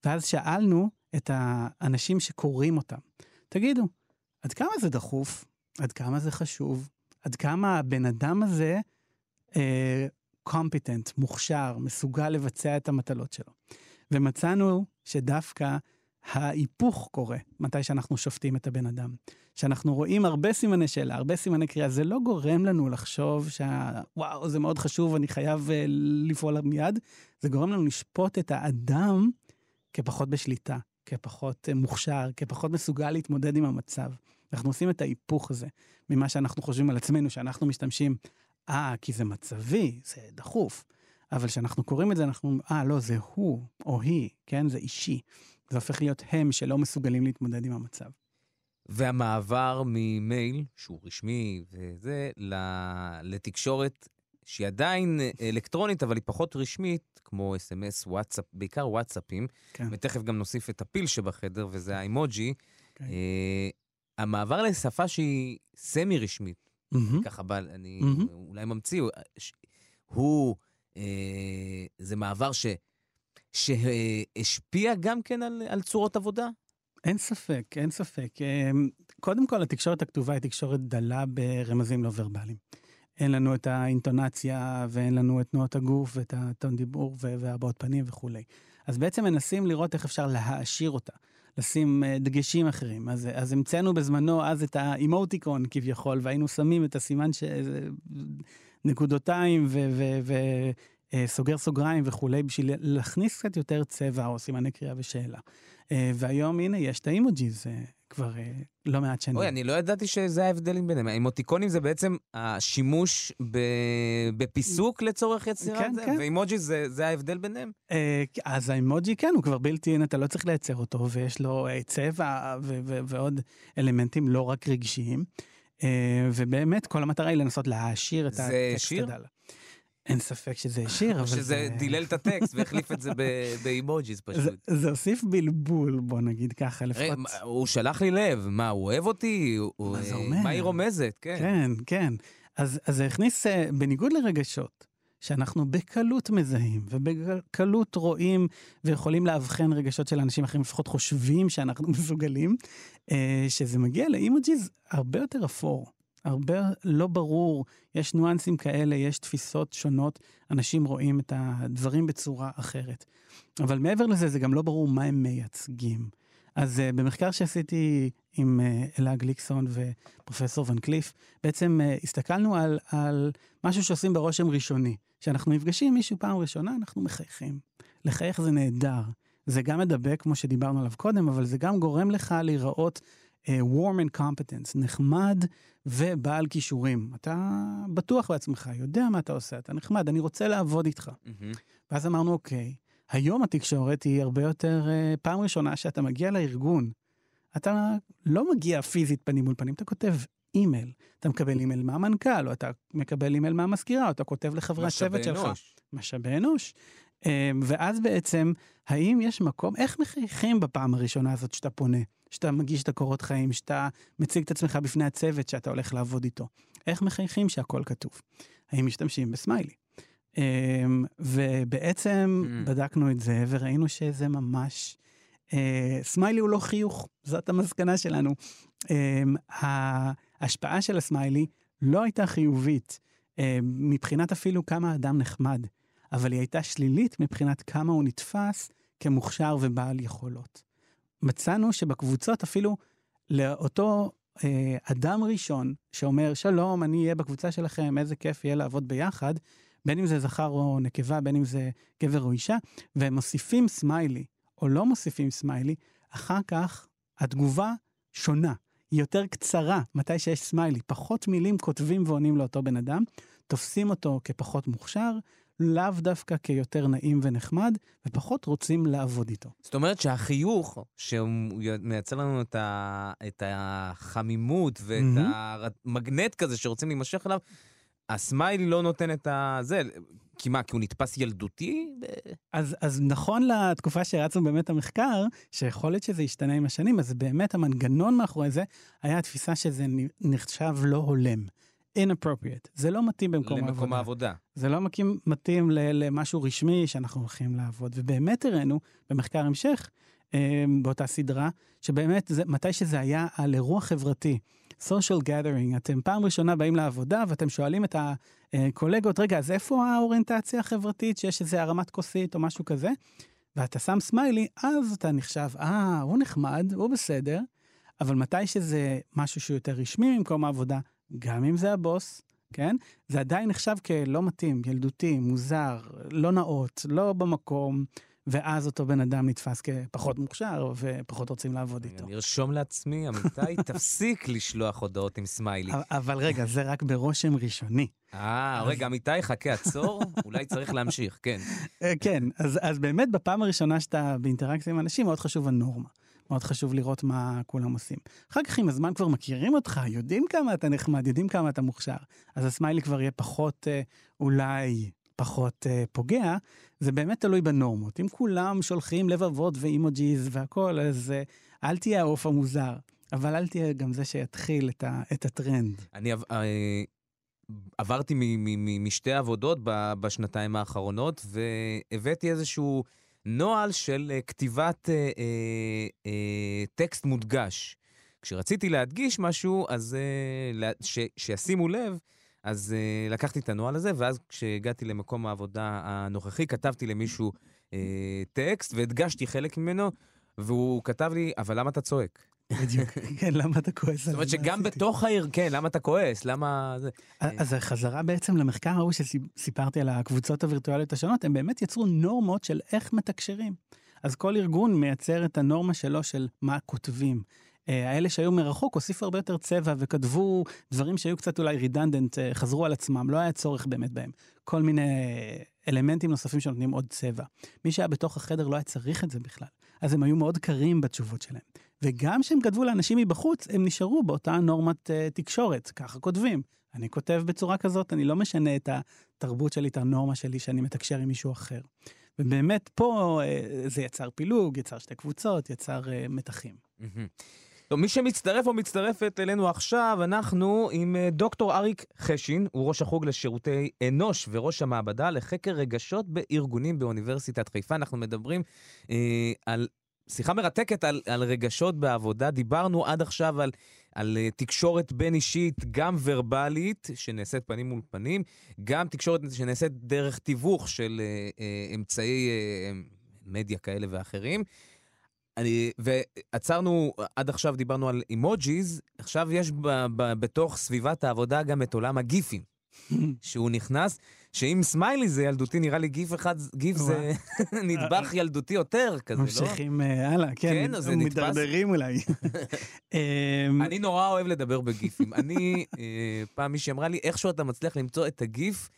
ואז שאלנו את האנשים שקוראים אותם, תגידו, עד כמה זה דחוף? עד כמה זה חשוב? עד כמה הבן אדם הזה אה, competent, מוכשר, מסוגל לבצע את המטלות שלו. ומצאנו שדווקא ההיפוך קורה מתי שאנחנו שופטים את הבן אדם. שאנחנו רואים הרבה סימני שאלה, הרבה סימני קריאה, זה לא גורם לנו לחשוב שוואו, זה מאוד חשוב, אני חייב uh, לפעול מיד, זה גורם לנו לשפוט את האדם כפחות בשליטה, כפחות uh, מוכשר, כפחות מסוגל להתמודד עם המצב. אנחנו עושים את ההיפוך הזה ממה שאנחנו חושבים על עצמנו, שאנחנו משתמשים, אה, כי זה מצבי, זה דחוף. אבל כשאנחנו קוראים את זה, אנחנו אומרים, אה, לא, זה הוא או היא, כן? זה אישי. זה הופך להיות הם שלא מסוגלים להתמודד עם המצב. והמעבר ממייל, שהוא רשמי וזה, לתקשורת שהיא עדיין אלקטרונית, אבל היא פחות רשמית, כמו אס.אם.אס, וואטסאפ, בעיקר וואטסאפים, כן. ותכף גם נוסיף את הפיל שבחדר, וזה האימוג'י. כן. אה, המעבר לשפה שהיא סמי-רשמית, מהמם. ככה בא, אני מהמם. אולי ממציא, הוא- ש- הוא, אה, זה מעבר ש... שהשפיע גם כן על, על צורות עבודה? אין ספק, אין ספק. אמ, קודם כל, התקשורת הכתובה היא תקשורת דלה ברמזים לא ורבליים. אין לנו את האינטונציה, ואין לנו את תנועות הגוף, ואת הטון דיבור, והבעות פנים וכולי. אז בעצם מנסים לראות איך אפשר להעשיר אותה, לשים אה, דגשים אחרים. אז, אז המצאנו בזמנו אז את האימוטיקון כביכול, והיינו שמים את הסימן ש... נקודותיים ו... ו-, ו- אה, סוגר סוגריים וכולי, בשביל להכניס קצת יותר צבע או סימני קריאה ושאלה. אה, והיום הנה יש את האימוג'יז אה, כבר אה, לא מעט שנים. אוי, אני לא ידעתי שזה ההבדלים ביניהם. האימוטיקונים זה בעצם השימוש. בפיסוק לצורך יצירת כן, זה, כן. ואימוג'י זה, זה ההבדל ביניהם. אה, אז האימוג'י כן, הוא כבר בלתי אין, אתה לא צריך לייצר אותו, ויש לו אה, צבע ועוד אלמנטים לא רק רגשיים. ובאמת כל המטרה היא לנסות להעשיר את זה הטקסט שיר? אין ספק שזה שיר, או אבל שזה זה... דילל את הטקסט והחליף את זה באימוג'יז פשוט. זה הוסיף בלבול, בוא נגיד ככה, רגע, לפחות. הוא שלח לי לב, מה, הוא אוהב אותי? מה זה אה, אומר? מה היא רומזת? כן. כן, כן. אז, אז זה הכניס, אה, בניגוד לרגשות, שאנחנו בקלות מזהים ובקלות רואים ויכולים לאבחן רגשות של אנשים אחרים, לפחות חושבים שאנחנו *laughs* מסוגלים, אה, שזה מגיע לאימוג'יז הרבה יותר אפור, הרבה לא ברור, יש ניואנסים כאלה, יש תפיסות שונות, אנשים רואים את הדברים בצורה אחרת. אבל מעבר לזה, זה גם לא ברור מה הם מייצגים. אז uh, במחקר שעשיתי עם uh, אלה גליקסון ופרופסור ון קליף, בעצם uh, הסתכלנו על, על משהו שעושים ברושם ראשוני. כשאנחנו נפגשים עם מישהו פעם ראשונה, אנחנו מחייכים. לחייך זה נהדר. זה גם מדבק, כמו שדיברנו עליו קודם, אבל זה גם גורם לך להיראות warm and competence, נחמד ובעל כישורים. אתה בטוח בעצמך, יודע מה אתה עושה, אתה נחמד, אני רוצה לעבוד איתך. מהמם. ואז אמרנו, אוקיי, היום התקשורת היא הרבה יותר, אה, פעם ראשונה שאתה מגיע לארגון, אתה לא מגיע פיזית פנים מול פנים, אתה כותב אימייל. אתה מקבל אימייל מהמנכ"ל, או אתה מקבל אימייל מהמזכירה, או אתה כותב לחברי הצוות משאבי שלך. אנוש. משאבי אנוש. אה, ואז בעצם, האם יש מקום, איך מחייכים בפעם הראשונה הזאת שאתה פונה? שאתה מגיש את הקורות חיים, שאתה מציג את עצמך בפני הצוות שאתה הולך לעבוד איתו. איך מחייכים שהכל כתוב? האם משתמשים בסמיילי? אמ, ובעצם Mm. בדקנו את זה וראינו שזה ממש, אה, סמיילי הוא לא חיוך, זאת המסקנה שלנו. אמ, ההשפעה של הסמיילי לא הייתה חיובית מבחינת אפילו כמה האדם נחמד, אבל היא הייתה שלילית מבחינת כמה הוא נתפס כמוכשר ובעל יכולות. מצאנו שבקבוצות אפילו לאותו אה, אדם ראשון שאומר, שלום, אני אהיה בקבוצה שלכם, איזה כיף יהיה לעבוד ביחד, בין אם זה זכר או נקבה, בין אם זה גבר או אישה, והם מוסיפים סמיילי או לא מוסיפים סמיילי, אחר כך התגובה שונה. היא יותר קצרה, מתי שיש סמיילי. פחות מילים כותבים ועונים לאותו בן אדם, תופסים אותו כפחות מוכשר, לאו דווקא כיותר נעים ונחמד, ופחות רוצים לעבוד איתו. זאת אומרת שהחיוך, שהוא מייצר לנו את, ה, את החמימות ואת מהמם. המגנט כזה שרוצים להימשך אליו, הסמיילי לא נותן את ה... זה, כי מה, כי הוא נתפס ילדותי? אז, אז נכון לתקופה שרצנו באמת המחקר, שיכול להיות שזה ישתנה עם השנים, אז באמת המנגנון מאחורי זה היה התפיסה שזה נחשב לא הולם. Inappropriate. זה לא מתאים במקום העבודה. למקום העבודה. זה לא מתאים, מתאים ל- למשהו רשמי שאנחנו הולכים לעבוד. ובאמת הראינו במחקר המשך, אה, באותה סדרה, שבאמת זה, מתי שזה היה על אירוע חברתי, social gathering, אתם פעם ראשונה באים לעבודה ואתם שואלים את הקולגות, רגע, אז איפה האוריינטציה החברתית, שיש איזה הרמת כוסית או משהו כזה? ואתה שם סמיילי, אז אתה נחשב, אה, הוא נחמד, הוא בסדר, אבל מתי שזה משהו שהוא יותר רשמי ממקום העבודה, גם אם זה הבוס, כן? זה עדיין נחשב כלא מתאים, ילדותי, מוזר, לא נאות, לא במקום, ואז אותו בן אדם נתפס כפחות מוכשר ופחות רוצים לעבוד איתו. אני ארשום לעצמי, אמיתי, *laughs* תפסיק לשלוח הודעות עם סמיילי. אבל- רגע, זה רק ברושם ראשוני. אה, רגע, אמיתי, חכה, עצור, *laughs* אולי צריך להמשיך, כן. אה, כן, אז, אז באמת בפעם הראשונה שאתה באינטראקציה עם אנשים, מאוד חשוב הנורמה. מאוד חשוב לראות מה כולם עושים. אחר כך עם הזמן כבר מכירים אותך, יודעים כמה אתה נחמד, יודעים כמה אתה מוכשר. אז הסמיילי כבר יהיה פחות, אה, אולי פחות אה, פוגע. זה באמת תלוי בנורמות. אם כולם שולחים לבבות ואימוג'יז והכול, אז אה, אל תהיה העוף המוזר. אבל אל תהיה גם זה שיתחיל את, ה, את הטרנד. אני אה, עברתי משתי עבודות בשנתיים האחרונות, והבאתי איזשהו נוהל של אה, כתיבת אה, אה, אה, טקסט מודגש. כשרציתי להדגיש משהו, אז אה, ש- שישימו לב, אז אה, לקחתי את הנוהל הזה, ואז כשהגעתי למקום העבודה הנוכחי, כתבתי למישהו אה, טקסט והדגשתי חלק ממנו, והוא כתב לי, אבל למה אתה צועק? בדיוק. *laughs* כן, למה אתה כועס זאת אומרת שגם? בתוך העיר, כן, למה אתה כועס? למה... זה... אז החזרה בעצם למחקר ההוא שסיפרתי על הקבוצות הווירטואליות השונות, הם באמת יצרו נורמות של איך מתקשרים. אז כל ארגון מייצר את הנורמה שלו של מה כותבים. אה, האלה שהיו מרחוק הוסיפו הרבה יותר צבע וכתבו דברים שהיו קצת אולי רידנדנט, חזרו על עצמם, לא היה צורך באמת בהם. כל מיני אלמנטים נוספים שנותנים עוד צבע. מי שהיה בתוך החדר לא היה צריך את זה בכלל. אז הם היו מאוד קרים בתשובות שלהם. וגם כשהם כתבו לאנשים מבחוץ, הם נשארו באותה נורמת uh, תקשורת, ככה כותבים. אני כותב בצורה כזאת, אני לא משנה את התרבות שלי, את הנורמה שלי, שאני מתקשר עם מישהו אחר. ובאמת פה uh, זה יצר פילוג, יצר שתי קבוצות, יצר uh, מתחים. טוב, מי שמצטרף או מצטרפת אלינו עכשיו, אנחנו עם דוקטור אריק חשין, הוא ראש החוג לשירותי אנוש וראש המעבדה לחקר רגשות בארגונים באוניברסיטת חיפה. אנחנו מדברים אה, על שיחה מרתקת על, על רגשות בעבודה. דיברנו עד עכשיו על, על אה, תקשורת בין-אישית, גם ורבלית, שנעשית פנים מול פנים, גם תקשורת שנעשית דרך תיווך של אה, אה, אמצעי אה, מדיה כאלה ואחרים. אני, ועצרנו, עד עכשיו דיברנו על אימוג'יז, עכשיו יש ב, ב, בתוך סביבת העבודה גם את עולם הגיפים, שהוא נכנס, שאם סמיילי זה ילדותי, נראה לי גיף אחד, גיף זה *laughs* נדבך ילדותי יותר כזה, לא? ממשיכים אה, הלאה, כן, כן, זה נתפס. מידרדרים אולי. *laughs* אמ, אני נורא אוהב לדבר בגיפים. אני, אה, פעם מישהי אמרה לי, איכשהו אתה מצליח למצוא את הגיף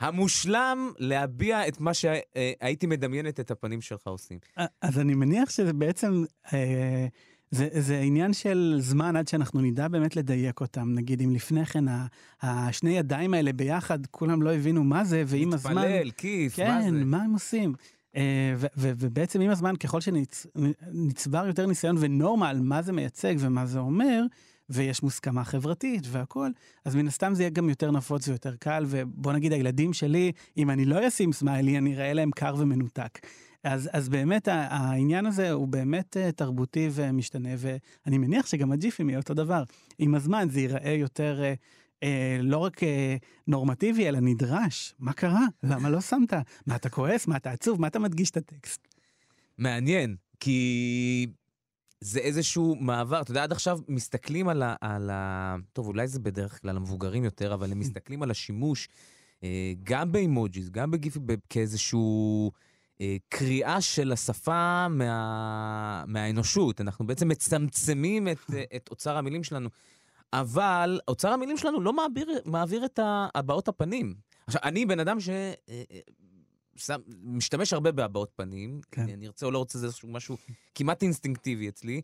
המושלם להביע את מה שהייתי מדמיינת את הפנים שלך עושים. אז אני מניח שזה בעצם, אה, זה, זה עניין של זמן עד שאנחנו נדע באמת לדייק אותם. נגיד, אם לפני כן השני ידיים האלה ביחד, כולם לא הבינו מה זה, ועם הזמן... מתפלל, כיף, מה כן, זה? מה הם עושים? אה, ובעצם עם הזמן, ככל שנצבר יותר ניסיון ונורמה על מה זה מייצג ומה זה אומר, ויש מוסכמה חברתית והכול, אז מן הסתם זה יהיה גם יותר נפוץ ויותר קל, ובוא נגיד הילדים שלי, אם אני לא אשים סמיילי, אני אראה להם קר ומנותק. אז, אז באמת העניין הזה הוא באמת uh, תרבותי ומשתנה, ואני מניח שגם הג'יפים יהיה אותו דבר. עם הזמן זה ייראה יותר uh, uh, לא רק uh, נורמטיבי, אלא נדרש. מה קרה? למה לא שמת? מה אתה כועס? מה אתה עצוב? מה אתה מדגיש את הטקסט? מעניין, כי זה איזשהו מעבר, אתה יודע, עד עכשיו מסתכלים על ה... על ה... טוב, אולי זה בדרך כלל המבוגרים יותר, אבל הם מסתכלים על השימוש אה, גם באימוג'יס, גם בגיפים, כאיזשהו אה, קריאה של השפה מה... מהאנושות. אנחנו בעצם מצמצמים את, אה, את אוצר המילים שלנו. אבל אוצר המילים שלנו לא מעביר, מעביר את הבעות הפנים. עכשיו, אני בן אדם ש... אה, אה, שם, משתמש הרבה בהבעות פנים, כן. אני ארצה או לא רוצה, זה איזשהו משהו כמעט אינסטינקטיבי אצלי,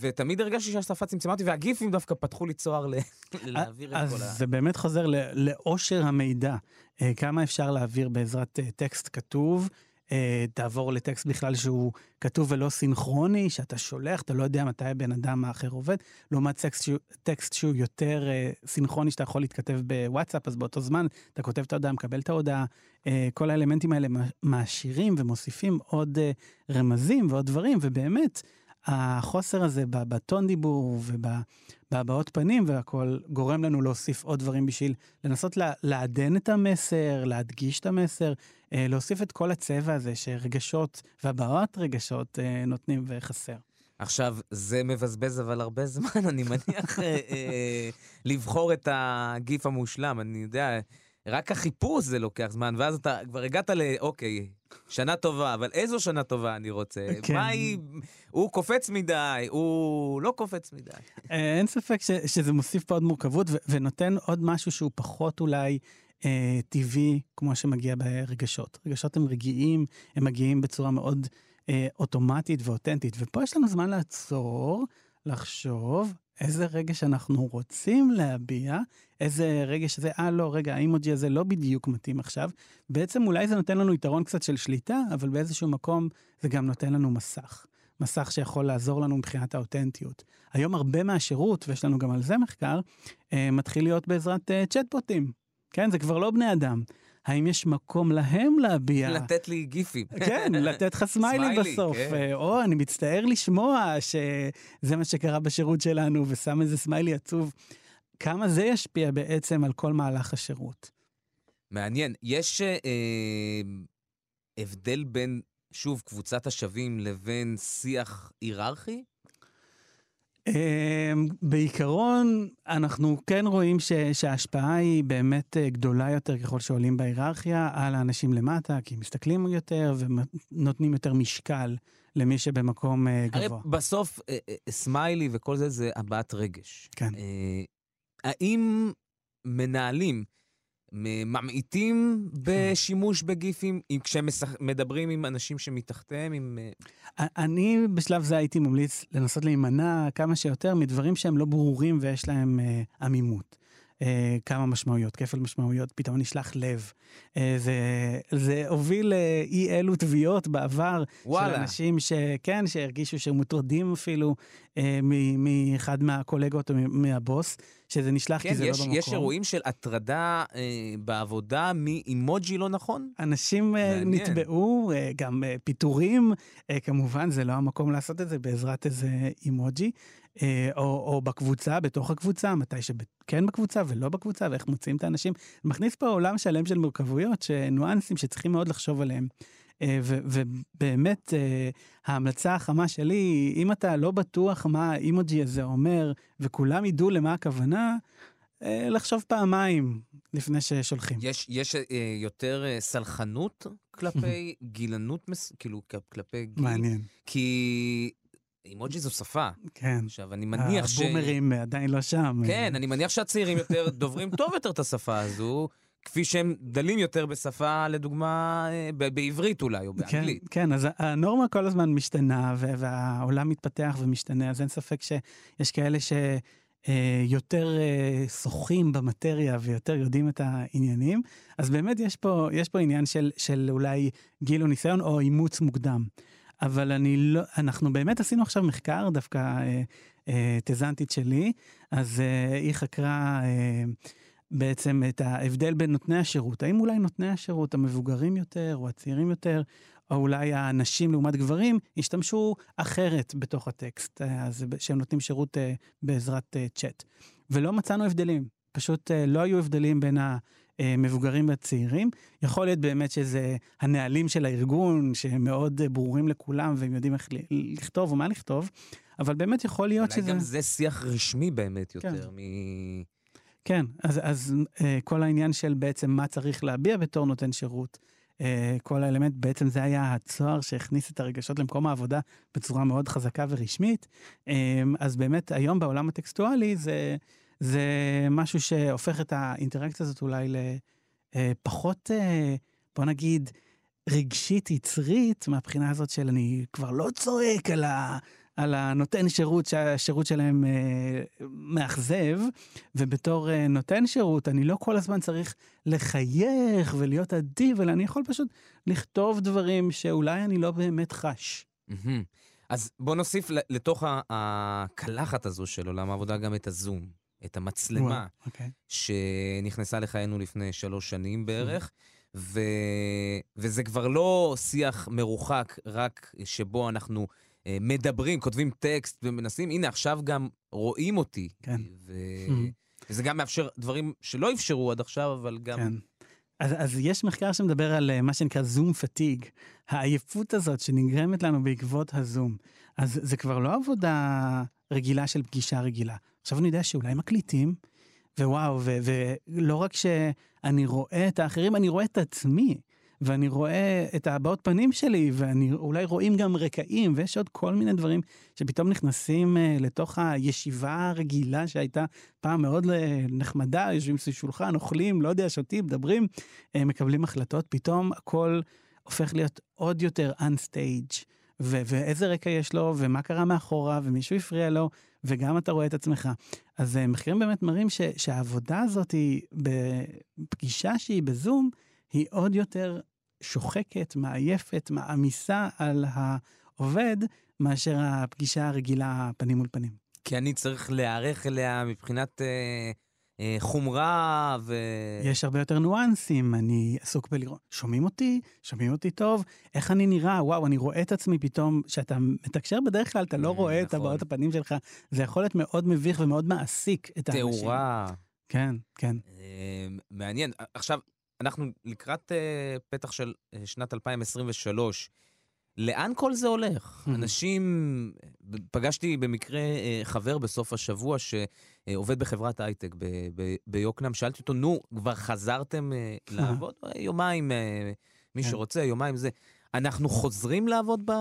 ותמיד הרגשתי שהשפה צמצמה אותי, והגיפים דווקא פתחו לי צוהר ל- *laughs* להעביר את אז כל ה... זה באמת חוזר לאושר המידע. אה, כמה אפשר להעביר בעזרת אה, טקסט כתוב, אה, תעבור לטקסט בכלל שהוא כתוב ולא סינכרוני, שאתה שולח, אתה לא יודע מתי הבן אדם האחר עובד, לעומת טקסט שהוא, טקסט שהוא יותר אה, סינכרוני, שאתה יכול להתכתב בוואטסאפ, אז באותו זמן אתה כותב את ההודעה, מקבל את ההודעה. אה, כל האלמנטים האלה מע- מעשירים ומוסיפים עוד אה, רמזים ועוד דברים, ובאמת, החוסר הזה בטון דיבור ובהבעות פנים והכל גורם לנו להוסיף עוד דברים בשביל לנסות לעדן את המסר, להדגיש את המסר, אה, להוסיף את כל הצבע הזה שרגשות והבעות רגשות אה, נותנים וחסר. עכשיו, זה מבזבז אבל הרבה זמן, אני מניח, אה, אה, לבחור את הגיף המושלם. אני יודע, רק החיפוש זה לוקח זמן, ואז אתה כבר הגעת ל... אוקיי, שנה טובה, אבל איזו שנה טובה אני רוצה? כן. מה היא... הוא קופץ מדי, הוא לא קופץ מדי. אה, אין ספק ש, שזה מוסיף פה עוד מורכבות ו, ונותן עוד משהו שהוא פחות אולי אה, טבעי, כמו שמגיע ברגשות. רגשות הם רגיעים, הם מגיעים בצורה מאוד אה, אוטומטית ואותנטית. ופה יש לנו זמן לעצור, לחשוב איזה רגש אנחנו רוצים להביע, איזה רגש הזה, אה לא, רגע, האימוג'י הזה לא בדיוק מתאים עכשיו. בעצם אולי זה נותן לנו יתרון קצת של שליטה, אבל באיזשהו מקום זה גם נותן לנו מסך. מסך שיכול לעזור לנו מבחינת האותנטיות. היום הרבה מהשירות, ויש לנו גם על זה מחקר, אה, מתחיל להיות בעזרת אה, צ'טבוטים. כן, זה כבר לא בני אדם. האם יש מקום להם להביע? לתת לי גיפים. כן, לתת לך סמיילי בסוף. כן. אה, או, אני מצטער לשמוע שזה מה שקרה בשירות שלנו, ושם איזה סמיילי עצוב. כמה זה ישפיע בעצם על כל מהלך השירות? מעניין. יש אה, הבדל בין, שוב, קבוצת השווים לבין שיח היררכי? אה, בעיקרון, אנחנו כן רואים ש, שההשפעה היא באמת אה, גדולה יותר ככל שעולים בהיררכיה על האנשים למטה, כי מסתכלים יותר ונותנים יותר משקל למי שבמקום אה, הרי גבוה. בסוף, אה, סמיילי וכל זה, זה הבעת רגש. כן. האם מנהלים ממעיטים בשימוש בגיפים, אם כשהם מדברים עם אנשים שמתחתיהם, עם... אה, אני בשלב זה הייתי ממליץ לנסות להימנע כמה שיותר מדברים שהם לא ברורים ויש להם אה, עמימות. אה, כמה משמעויות, כפל משמעויות, פתאום נשלח לב. אה, זה, זה הוביל לאי אלו תביעות בעבר של וואלה. אנשים שכן, שהרגישו שמוטרדים אפילו אה, מאחד מהקולגות או מהבוס, שזה נשלח כן, כי זה יש, לא במקום. יש אירועים של הטרדה אה, בעבודה מאימוג'י לא נכון? אנשים אה. נתבעו, אה, גם אה, פיטורים, אה, כמובן זה לא המקום לעשות את זה בעזרת איזה אימוג'י, אה, או, או בקבוצה, בתוך הקבוצה, מתי שכן בקבוצה ולא בקבוצה, ואיך מוצאים את האנשים. מכניס פה עולם שלם של מורכבויות, ניואנסים שצריכים מאוד לחשוב עליהם. אה, ובאמת, אה, ההמלצה החמה שלי אם אתה לא בטוח מה האימוג'י הזה אומר, וכולם ידעו למה הכוונה, אה, לחשוב פעמיים לפני ששולחים. יש, יש אה, יותר אה, סלחנות כלפי *laughs* גילנות, מס... כאילו, כלפי גיל? מעניין, כי אימוג'י זו שפה. כן. עכשיו, אני מניח ש... הבומרים עדיין לא שם. כן, אני מניח שהצעירים יותר דוברים טוב יותר את השפה הזו, כפי שהם דלים יותר בשפה, לדוגמה, אה, בעברית אולי, או כן, באנגלית. כן, אז הנורמה כל הזמן משתנה, והעולם מתפתח ומשתנה, אז אין ספק שיש כאלה שיותר שוחים במטריה ויותר יודעים את העניינים, אז באמת יש פה, יש פה עניין של, של אולי גיל או ניסיון או אימוץ מוקדם. אבל אני לא, אנחנו באמת עשינו עכשיו מחקר, דווקא אה, אה, טזנטית שלי, אז אה, היא חקרה אה, בעצם את ההבדל בין נותני השירות. האם אולי נותני השירות המבוגרים יותר או הצעירים יותר, או אולי הנשים לעומת גברים, השתמשו אחרת בתוך הטקסט, אה, אז שהם נותנים שירות אה, בעזרת אה, צ'אט. ולא מצאנו הבדלים, פשוט לא היו הבדלים בין המבוגרים והצעירים. יכול להיות באמת שזה הנהלים של הארגון, שהם מאוד ברורים לכולם והם יודעים איך לכתוב או מה לכתוב, אבל באמת יכול להיות אולי שזה... גם זה שיח רשמי באמת כן. יותר מ... כן, אז, אז אה, כל העניין של בעצם מה צריך להביע בתור נותן שירות, אה, כל האלמנט, בעצם זה היה הצוהר שהכניס את הרגשות למקום העבודה בצורה מאוד חזקה ורשמית. אה, אז באמת היום בעולם הטקסטואלי זה, זה משהו שהופך את האינטראקציה הזאת אולי לפחות, אה, בוא נגיד, רגשית יצרית, מהבחינה הזאת של אני כבר לא צועק על ה... על הנותן שירות שהשירות שלהם אה, מאכזב, ובתור אה, נותן שירות אני לא כל הזמן צריך לחייך ולהיות אדיב, אלא אני יכול פשוט לכתוב דברים שאולי אני לא באמת חש. אז בוא נוסיף לתוך הקלחת הזו של עולם העבודה גם את הזום, את המצלמה, אוקיי. שנכנסה לחיינו לפני שלוש שנים בערך, ו... וזה כבר לא שיח מרוחק, רק שבו אנחנו מדברים, כותבים טקסט ומנסים, הנה עכשיו גם רואים אותי. כן. ו... וזה גם מאפשר דברים שלא אפשרו עד עכשיו, אבל גם... כן. אז, אז יש מחקר שמדבר על אה, מה שנקרא זום פתיג, העייפות הזאת שנגרמת לנו בעקבות הזום. אז זה כבר לא עבודה רגילה של פגישה רגילה. עכשיו אני יודע שאולי מקליטים, ווואו, ולא רק שאני רואה את האחרים, אני רואה את עצמי, ואני רואה את הבעות פנים שלי, ואני אולי רואים גם רקעים, ויש עוד כל מיני דברים שפתאום נכנסים uh, לתוך הישיבה הרגילה שהייתה פעם מאוד אה, נחמדה, יושבים סביב שולחן, אוכלים, לא יודע, שותים, מדברים, uh, מקבלים החלטות, פתאום הכל הופך להיות עוד יותר unstage. ו- ואיזה רקע יש לו, ומה קרה מאחורה, ומישהו הפריע לו, וגם אתה רואה את עצמך. אז מחקרים באמת מראים ש- שהעבודה הזאת היא, בפגישה שהיא בזום, היא עוד יותר שוחקת, מעייפת, מעמיסה על העובד, מאשר הפגישה הרגילה פנים מול פנים. כי אני צריך להיערך אליה מבחינת אה, אה, חומרה ו... יש הרבה יותר ניואנסים, אני עסוק בלראות, שומעים אותי? שומעים אותי טוב? איך אני נראה? וואו, אני רואה את עצמי פתאום, כשאתה מתקשר בדרך כלל, אתה לא Mm, רואה את נכון. הבעות הפנים שלך, זה יכול להיות מאוד מביך ומאוד מעסיק את האנשים. תאורה. כן, כן. אה, מעניין. עכשיו, אנחנו לקראת אה, פתח של אה, שנת 2023. לאן כל זה הולך? Mhm. אנשים, פגשתי במקרה אה, חבר בסוף השבוע שעובד בחברת הייטק ב- ב- ביוקנעם, שאלתי אותו, נו, כבר חזרתם אה, *laughs* לעבוד? יומיים, אה, מי כן. שרוצה, יומיים זה. אנחנו חוזרים לעבוד ב...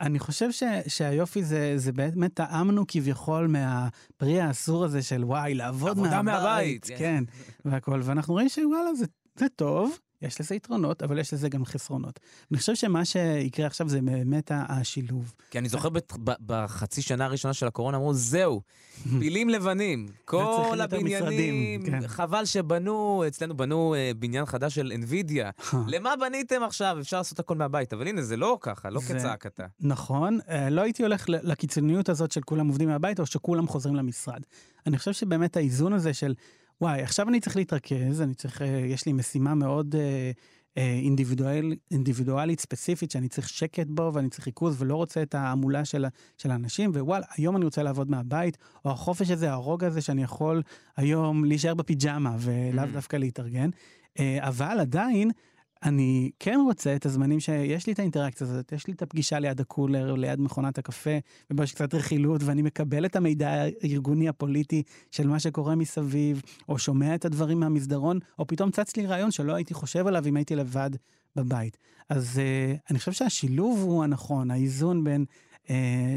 אני חושב ש, שהיופי זה, זה באמת טעמנו כביכול מהפרי האסור הזה של וואי, לעבוד עבודה מהבית. מהבית, כן. כן, והכל. ואנחנו רואים שוואלה, זה, זה טוב, יש לזה יתרונות, אבל יש לזה גם חסרונות. אני חושב שמה שיקרה עכשיו זה באמת השילוב. כי אני זוכר בת- ב- בחצי שנה הראשונה של הקורונה, אמרו, זהו, *laughs* פילים לבנים. כל הבניינים, כן. חבל שבנו, אצלנו בנו אה, בניין חדש של NVIDIA. *laughs* למה בניתם עכשיו? אפשר לעשות הכל מהבית. אבל הנה, זה לא ככה, לא זה- כצעקתה. נכון, אה, לא הייתי הולך לקיצוניות הזאת של כולם עובדים מהבית או שכולם חוזרים למשרד. אני חושב שבאמת האיזון הזה של, וואי, עכשיו אני צריך להתרכז, אני צריך, אה, יש לי משימה מאוד אה, אה, אינדיבידואל, אינדיבידואלית ספציפית שאני צריך שקט בו ואני צריך ריכוז ולא רוצה את ההמולה של, של האנשים, ווואלה, היום אני רוצה לעבוד מהבית, או החופש הזה, הרוגע הזה שאני יכול היום להישאר בפיג'מה ולאו Mm. דווקא להתארגן. אבל עדיין, אני כן רוצה את הזמנים שיש לי את האינטראקציה הזאת, יש לי את הפגישה ליד הקולר, ליד מכונת הקפה, ובה יש קצת רכילות, ואני מקבל את המידע הארגוני הפוליטי של מה שקורה מסביב, או שומע את הדברים מהמסדרון, או פתאום צץ לי רעיון שלא הייתי חושב עליו אם הייתי לבד בבית. אז uh, אני חושב שהשילוב הוא הנכון, האיזון בין uh,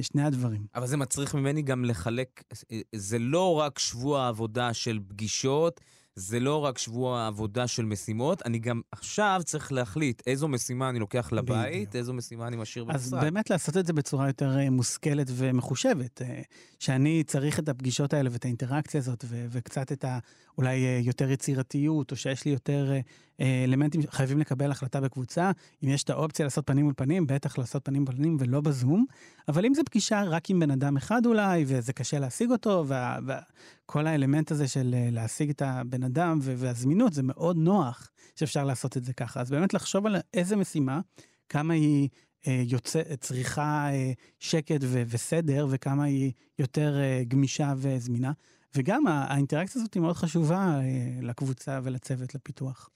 שני הדברים. אבל זה מצריך ממני גם לחלק, אה, זה לא רק שבוע עבודה של פגישות, זה לא רק שבוע עבודה של משימות, אני גם עכשיו צריך להחליט איזו משימה אני לוקח לבית, בדיוק. איזו משימה אני משאיר אז במשרד. באמת לעשות את זה בצורה יותר אה, מושכלת ומחושבת, אה, שאני צריך את הפגישות האלה ואת האינטראקציה הזאת, ו- וקצת את ה... אולי אה, יותר יצירתיות, או שיש לי יותר אה, אה, אלמנטים, חייבים לקבל החלטה בקבוצה. אם יש את האופציה לעשות פנים מול פנים, בטח לעשות פנים מול פנים ולא בזום. אבל אם זו פגישה רק עם בן אדם אחד אולי, וזה קשה להשיג אותו, וכל האלמנט הזה של להשיג את הבן אדם והזמינות, זה מאוד נוח שאפשר לעשות את זה ככה. אז באמת לחשוב על איזה משימה, כמה היא יוצא, צריכה שקט ו- וסדר, וכמה היא יותר גמישה וזמינה. וגם האינטראקציה הזאת היא מאוד חשובה אה, לקבוצה ולצוות לפיתוח.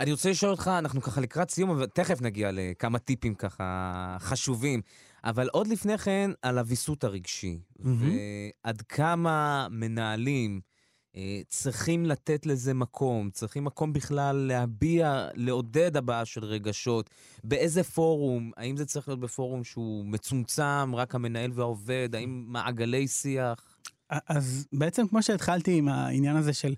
אני רוצה לשאול אותך, אנחנו ככה לקראת סיום, אבל תכף נגיע לכמה טיפים ככה חשובים. אבל עוד לפני כן, על הוויסות הרגשי. מהמם. ועד כמה מנהלים אה, צריכים לתת לזה מקום, צריכים מקום בכלל להביע, לעודד הבעה של רגשות. באיזה פורום? האם זה צריך להיות בפורום שהוא מצומצם, רק המנהל והעובד? האם מעגלי שיח? אז בעצם כמו שהתחלתי עם העניין הזה של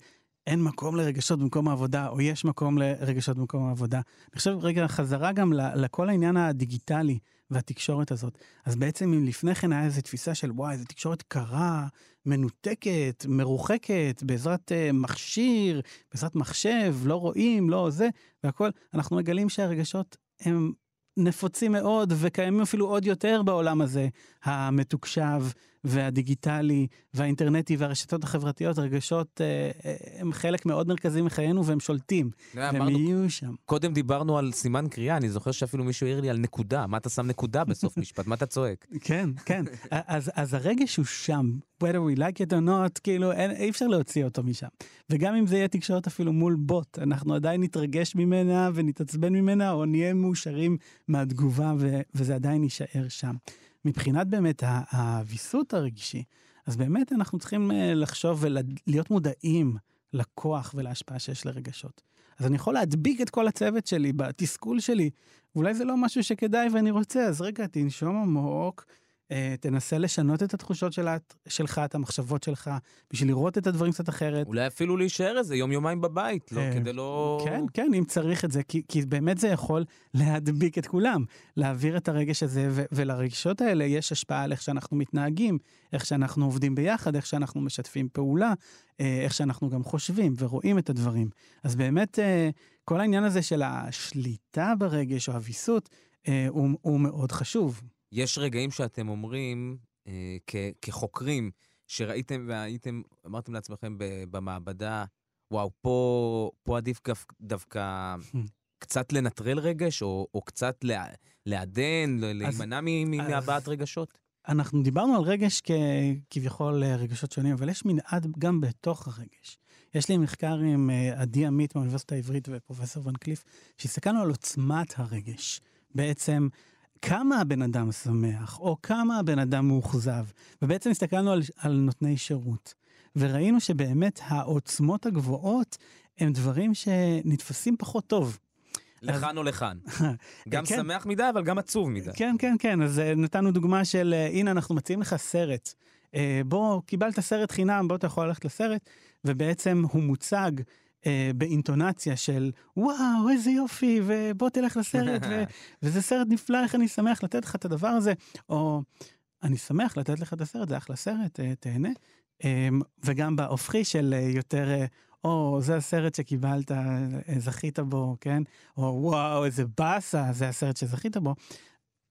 אין מקום לרגשות במקום העבודה, או יש מקום לרגשות במקום העבודה. אני חושב רגע חזרה גם לכל העניין הדיגיטלי והתקשורת הזאת. אז בעצם אם לפני כן היה איזו תפיסה של וואי, זו תקשורת קרה, מנותקת, מרוחקת, בעזרת uh, מכשיר, בעזרת מחשב, לא רואים, לא זה, והכל, אנחנו מגלים שהרגשות הם נפוצים מאוד וקיימים אפילו עוד יותר בעולם הזה, המתוקשב והדיגיטלי והאינטרנטי והרשתות החברתיות, הרגשות אה, אה, הם חלק מאוד מרכזי מחיינו והם שולטים, והם יהיו שם. קודם דיברנו על סימן קריאה, אני זוכר שאפילו מישהו העיר לי על נקודה. מה אתה שם נקודה בסוף משפט? מה אתה צועק? כן, כן. אז, אז הרגש הוא שם, whether we like it or not, כאילו אין, אי אפשר להוציא אותו משם. וגם אם זה יהיה תקשורת אפילו מול בוט, אנחנו עדיין נתרגש ממנה ונתעצבן ממנה, או נהיה מאושרים מהתגובה, ו, וזה עדיין יישאר שם. מבחינת באמת הוויסות הרגשי, אז באמת אנחנו צריכים אה, לחשוב ולהיות מודעים לכוח ולהשפעה שיש לרגשות. אז אני יכול להדביק את כל הצוות שלי בתסכול שלי, ואולי זה לא משהו שכדאי ואני רוצה, אז רגע, תנשום עמוק, תנסה לשנות את התחושות של, שלך, את המחשבות שלך, בשביל לראות את הדברים קצת אחרת. אולי אפילו להישאר איזה יום-יומיים בבית, לא, אה, כדי לא... כן, כן, אם צריך את זה, כי, כי באמת זה יכול להדביק את כולם, להעביר את הרגש הזה, ו- ולרגשות האלה יש השפעה על איך שאנחנו מתנהגים, איך שאנחנו עובדים ביחד, איך שאנחנו משתפים פעולה, אה, איך שאנחנו גם חושבים ורואים את הדברים. אז באמת, אה, כל העניין הזה של השליטה ברגש או הוויסות, אה, הוא, הוא מאוד חשוב. יש רגעים שאתם אומרים, אה, כ- כחוקרים, שראיתם והייתם, אמרתם לעצמכם ב- במעבדה, וואו, פה, פה עדיף דווקא *laughs* קצת לנטרל רגש, או, או קצת לה, לעדן, להימנע אז- מהבעת רגשות? אנחנו דיברנו על רגש ככביכול אה, רגשות שונים, אבל יש מנעד גם בתוך הרגש. יש לי מחקר עם אה, עדי עמית מהאוניברסיטה העברית ופרופסור ון קליף, שהסתכלנו על עוצמת הרגש. בעצם, כמה הבן אדם שמח, או כמה הבן אדם מאוכזב. ובעצם הסתכלנו על, על נותני שירות. וראינו שבאמת העוצמות הגבוהות הם דברים שנתפסים פחות טוב. לכאן או לכאן. *laughs* גם כן. שמח מדי, אבל גם עצוב מדי. כן, כן, כן, אז אה, נתנו דוגמה של, אה, הנה, אנחנו מציעים לך סרט. אה, בוא, קיבלת סרט חינם, בוא, אתה יכול ללכת לסרט, ובעצם הוא מוצג אה, באינטונציה של, וואו, איזה יופי, ובוא תלך לסרט, ו- *laughs* וזה סרט נפלא, איך אני שמח לתת לך את הדבר הזה, או אני שמח לתת לך את הסרט, זה אחלה סרט, אה, תהנה. אה, וגם בהופכי של אה, יותר, אה, או, זה הסרט שקיבלת, אה, זכית בו, כן? או וואו, איזה באסה, זה הסרט שזכית בו.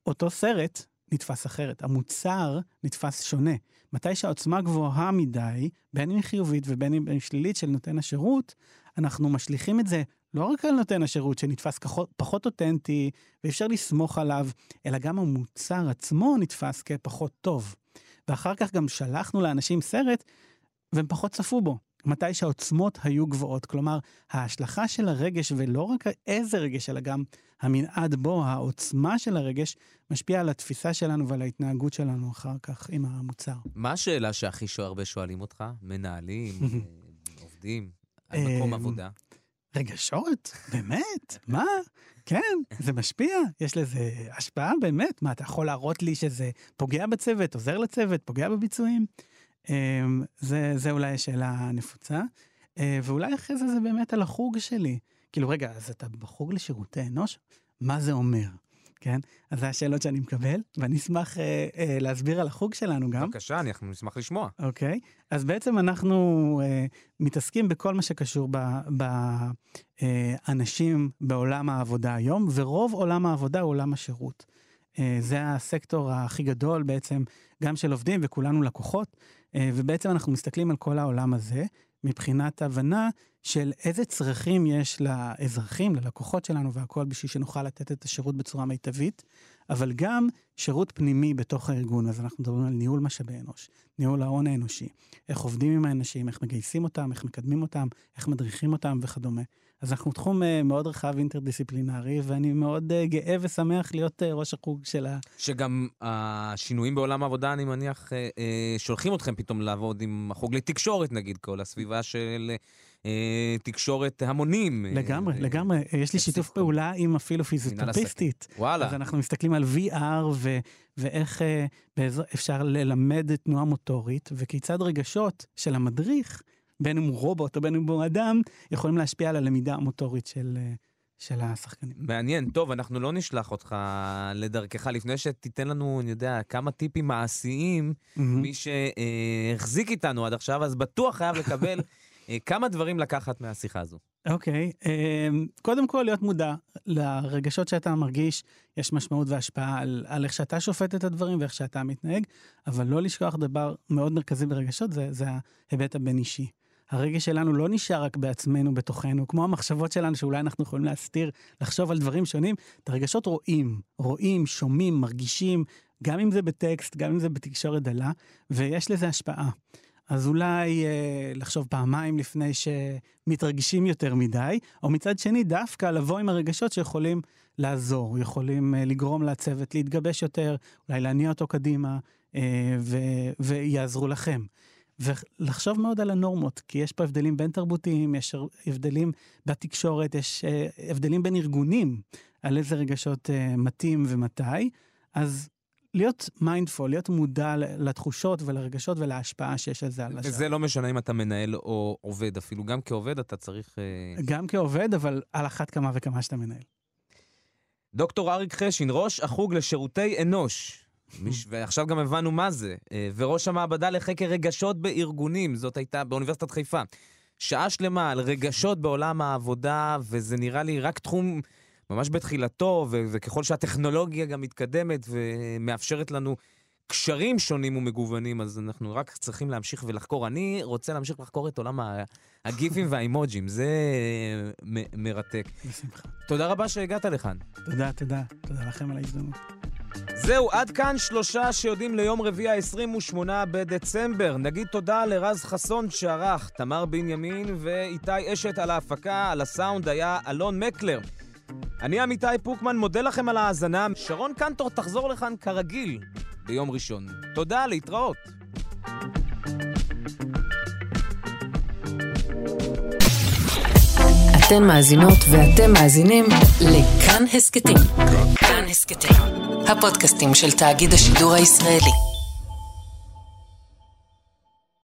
אותו סרט נתפס אחרת, המוצר נתפס שונה. מתי שהעוצמה גבוהה מדי, בין אם היא חיובית ובין אם היא שלילית של נותן השירות, אנחנו משליכים את זה לא רק על נותן השירות שנתפס כחו, פחות אותנטי ואי אפשר לסמוך עליו, אלא גם המוצר עצמו נתפס כפחות טוב. ואחר כך גם שלחנו לאנשים סרט והם פחות צפו בו. מתי שהעוצמות היו גבוהות, כלומר, ההשלכה של הרגש, ולא רק איזה רגש, אלא גם המנעד בו, העוצמה של הרגש, משפיע על התפיסה שלנו ועל ההתנהגות שלנו אחר כך עם המוצר. מה השאלה שהכי הרבה שואלים אותך? מנהלים, *laughs* עובדים, על מקום אמ, עבודה? רגשות? באמת? מה? כן, זה משפיע, יש לזה השפעה באמת. מה, אתה יכול להראות לי שזה פוגע בצוות, עוזר לצוות, פוגע בביצועים? אמ, זה, זה אולי השאלה הנפוצה. אה, ואולי אחרי זה זה באמת על החוג שלי. כאילו, רגע, אז אתה בחוג לשירותי אנוש? מה זה אומר? כן? אז זה השאלות שאני מקבל, ואני אשמח אה, אה, להסביר על החוג שלנו גם. בבקשה, אנחנו נשמח לשמוע. אוקיי, אז בעצם אנחנו אה, מתעסקים בכל מה שקשור באנשים בעולם העבודה היום, ורוב עולם העבודה הוא עולם השירות. אה, זה הסקטור הכי גדול בעצם, גם של עובדים וכולנו לקוחות, אה, ובעצם אנחנו מסתכלים על כל העולם הזה, מבחינת הבנה של איזה צרכים יש לאזרחים, ללקוחות שלנו והכל, בשביל שנוכל לתת את השירות בצורה מיטבית, אבל גם שירות פנימי בתוך הארגון. אז אנחנו מדברים על ניהול משאבי אנוש, ניהול ההון האנושי, איך עובדים עם האנשים, איך מגייסים אותם, איך מקדמים אותם, איך מדריכים אותם וכדומה. אז אנחנו תחום אה, מאוד רחב אינטרדיסציפלינרי, ואני מאוד אה, גאה ושמח להיות אה, ראש החוג של ה... שגם השינויים בעולם העבודה, אני מניח, שולחים אתכם פתאום לעבוד עם החוג לתקשורת, נגיד, כל הסביבה של תקשורת המונים. אה, לגמרי, לגמרי. יש לי שיתוף. פעולה עם אפילו. פיזיותרפיסטית. וואלה. אז אנחנו מסתכלים על VR ו- ואיך אה, אפשר ללמד תנועה מוטורית, וכיצד רגשות של המדריך, בין אם הוא רובוט או בין אם הוא אדם, יכולים להשפיע על הלמידה המוטורית של, אה, של השחקנים. מעניין, טוב, אנחנו לא נשלח אותך לדרכך לפני שתיתן לנו, אני יודע, כמה טיפים מעשיים, מהמם. מי שהחזיק איתנו עד עכשיו, אז בטוח חייב לקבל אה, *laughs* כמה דברים לקחת מהשיחה הזו. אוקיי, אמ, קודם כל להיות מודע לרגשות שאתה מרגיש, יש משמעות והשפעה על, על איך שאתה שופט את הדברים ואיך שאתה מתנהג, אבל לא לשכוח דבר מאוד מרכזי ברגשות, זה, זה ההיבט הבין-אישי. הרגש שלנו לא נשאר רק בעצמנו, בתוכנו, כמו המחשבות שלנו שאולי אנחנו יכולים להסתיר, לחשוב על דברים שונים, את הרגשות רואים, רואים, שומעים, מרגישים, גם אם זה בטקסט, גם אם זה בתקשורת דלה, ויש לזה השפעה. אז אולי אה, לחשוב פעמיים לפני שמתרגשים יותר מדי, או מצד שני דווקא לבוא עם הרגשות שיכולים לעזור, יכולים אה, לגרום לצוות להתגבש יותר, אולי להניע אותו קדימה, אה, ו- ויעזרו לכם. ולחשוב מאוד על הנורמות, כי יש פה הבדלים בין תרבותיים, יש הבדלים בתקשורת, יש אה, הבדלים בין ארגונים, על איזה רגשות אה, מתאים ומתי. אז להיות mindful, להיות מודע לתחושות ולרגשות ולהשפעה שיש לזה על השאר. וזה לא משנה אם אתה מנהל או עובד אפילו. גם כעובד אתה צריך... אה, גם כעובד, אבל על אחת כמה וכמה שאתה מנהל. דוקטור אריק חשין, ראש החוג לשירותי אנוש. ועכשיו גם הבנו מה זה. אה, וראש המעבדה לחקר רגשות בארגונים, זאת הייתה באוניברסיטת חיפה. שעה שלמה על רגשות בעולם העבודה, וזה נראה לי רק תחום ממש בתחילתו, ו- וככל שהטכנולוגיה גם מתקדמת ומאפשרת לנו קשרים שונים ומגוונים, אז אנחנו רק צריכים להמשיך ולחקור. אני רוצה להמשיך לחקור את עולם הגיפים *laughs* והאימוג'ים, זה מ- מרתק. בשמחה. תודה רבה שהגעת לכאן. תודה, תודה. תודה לכם על ההזדמנות. זהו, עד כאן שלושה שיודעים ליום רביעי ה-28 בדצמבר. נגיד תודה לרז חסון שערך, תמר בנימין ואיתי אשת על ההפקה, על הסאונד היה אלון מקלר. אני עמיתי פוקמן, מודה לכם על ההאזנה. שרון קנטור תחזור לכאן כרגיל ביום ראשון. תודה, להתראות. אתן מאזינות ואתם מאזינים לכאן הסכתים. כאן הסכתים, הפודקאסטים של תאגיד השידור הישראלי.